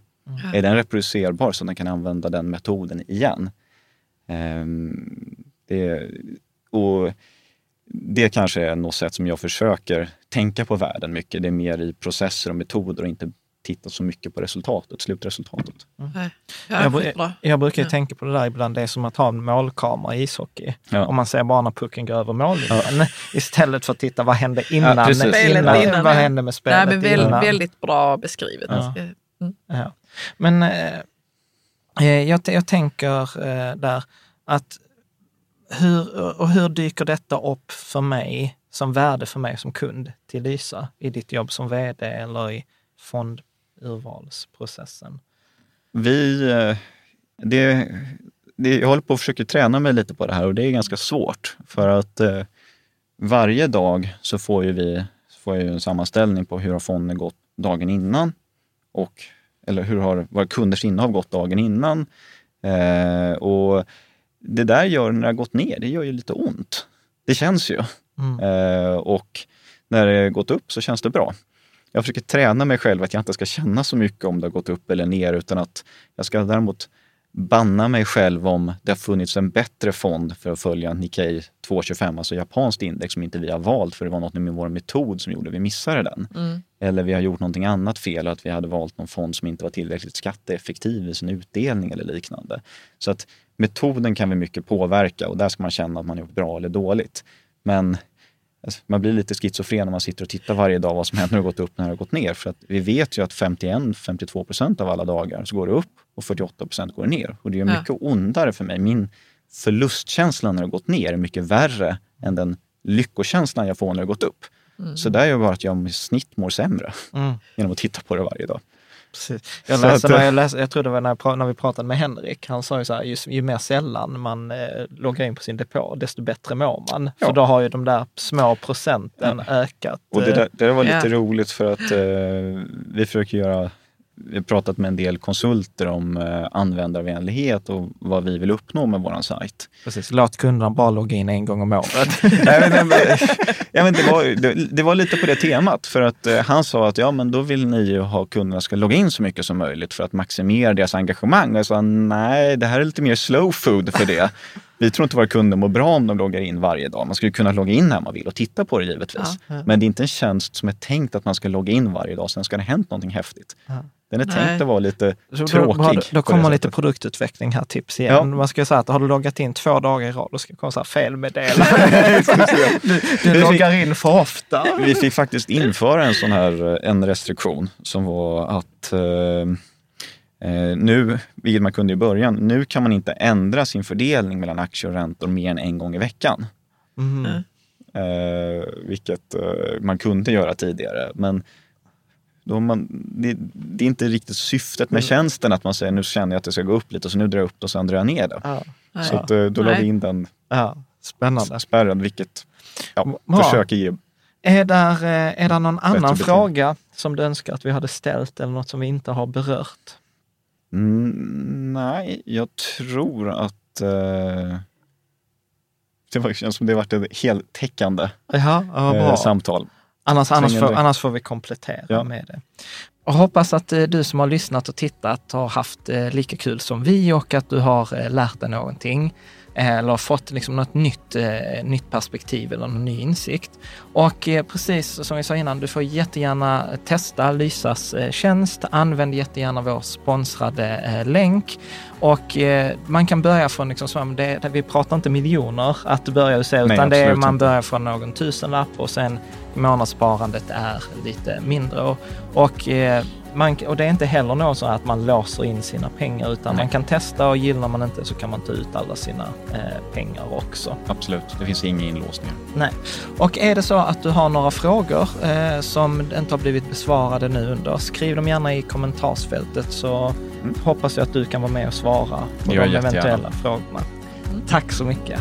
Är den reproducerbar så att den kan använda den metoden igen? Ehm, det, och det kanske är något sätt som jag försöker tänka på världen mycket. Det är mer i processer och metoder och inte titta så mycket på resultatet, slutresultatet. Nej. Ja, jag, jag brukar ju Ja. tänka på det där ibland, det är som att ha en målkamera i ishockey. Ja. Om man ser bara när pucken går över mållinjen. *laughs* Istället för att titta vad hände innan. Spelet innan, innan, vad ja. hände med Nej, spelet men väl, innan. väldigt bra beskrivet. Ja. Mm. Men eh, eh jag, jag tänker eh, där att hur, och hur dyker detta upp för mig som värde för mig som kund till Lysa i ditt jobb som vd eller i fondurvalsprocessen? Vi, eh, det, det, jag håller på att försöka träna mig lite på det här och det är ganska svårt. För att eh, varje dag så får ju vi får jag ju en sammanställning på hur har fonden gått dagen innan och eller hur har våra kunders innehav gått dagen innan. Eh, och det där gör när det har gått ner, det gör ju lite ont. Det känns ju. Mm. Eh, och när det har gått upp så känns det bra. Jag försöker träna mig själv att jag inte ska känna så mycket om det har gått upp eller ner utan att jag ska däremot banna mig själv om det har funnits en bättre fond för att följa Nikkei 225, alltså japanskt index som inte vi har valt för det var något med vår metod som gjorde att vi missade den. Mm. Eller vi har gjort någonting annat fel, att vi hade valt någon fond som inte var tillräckligt skatteeffektiv i sin utdelning eller liknande. Så att metoden kan vi mycket påverka och där ska man känna att man gjort bra eller dåligt. Men alltså, man blir lite schizofren när man sitter och tittar varje dag vad som händer det har gått upp när det har gått ner. För att vi vet ju att 51-52 procent av alla dagar så går det upp och 48 procent går ner. Och det är Ja. mycket ondare för mig. Min förlustkänsla när det har gått ner är mycket värre än den lyckokänslan jag får när det har gått upp. Så där gör bara att jag i snitt mår sämre Mm. genom att titta på det varje dag. Precis. Jag, läste, att, när eh, jag, läste, jag tror det var när, jag när vi pratade med Henrik, han sa ju så här, ju, ju mer sällan man eh, loggar in på sin depå, desto bättre mår man. Ja. För då har ju de där små procenten ökat. Och det, eh, där, det där var lite Ja. roligt för att eh, vi försöker göra vi har pratat med en del konsulter om eh, användarvänlighet och vad vi vill uppnå med vår sajt. Precis, låt kunderna bara logga in en gång om året. *laughs* Nej, men, ja, men det, var, det, det var lite på det temat för att eh, han sa att ja, men då vill ni ju ha kunderna ska logga in så mycket som möjligt för att maximera deras engagemang. Och jag sa nej, det här är lite mer slow food för det. Vi tror inte våra kunder mår bra om de loggar in varje dag. Man skulle kunna logga in när man vill och titta på det givetvis. Ja. Men det är inte en tjänst som är tänkt att man ska logga in varje dag, sen ska det ha hänt någonting häftigt. Ja. Den är Nej. tänkt att vara lite Så då, tråkig. då det kommer lite produktutveckling här, tips igen. Ja. Man ska säga att har du loggat in två dagar i rad, då ska det komma så här felmeddelande. *laughs* du du loggar in för ofta. Vi fick faktiskt införa en sån här eh, en restriktion som var att eh, nu, vilket man kunde i början, nu kan man inte ändra sin fördelning mellan aktier och räntor mer än en gång i veckan. Mm. Eh, vilket eh, man kunde göra tidigare. Men då man, det, det är inte riktigt syftet med tjänsten att man säger nu känner jag att det ska gå upp lite så nu drar jag upp det och sen drar jag ner det. Ja. Så att, eh, då la vi in den ja, spännande. spärren, vilket ja, Bra. försöker ge Är där, eh, är där någon annan fråga som du önskar att vi hade ställt eller något som vi inte har berört? Mm, nej, jag tror att eh, det var, känns som det varit ett heltäckande Ja, eh, samtal. Annars, annars, får, annars får vi komplettera Ja. med det. Och hoppas att eh, du som har lyssnat och tittat har haft eh, lika kul som vi och att du har eh, lärt dig någonting. Eller fått liksom något nytt, eh, nytt perspektiv eller någon ny insikt. Och eh, precis som vi sa innan, du får jättegärna testa Lysas eh, tjänst. Använd jättegärna vår sponsrade länk. Och man kan börja från, liksom, som det, vi pratar inte miljoner att börja se, Nej, utan det är, man börjar från någon tusenlapp och sen månadssparandet är lite mindre. Och, och, man, och det är inte heller något så att man låser in sina pengar utan Nej. man kan testa och gillar man inte så kan man ta ut alla sina eh, pengar också. Absolut, det finns inga inlåsningar. Nej. Och är det så att du har några frågor eh, som inte har blivit besvarade nu under, skriv dem gärna i kommentarsfältet så Mm. hoppas jag att du kan vara med och svara på Gör de jättegärna. eventuella frågorna. Tack så mycket.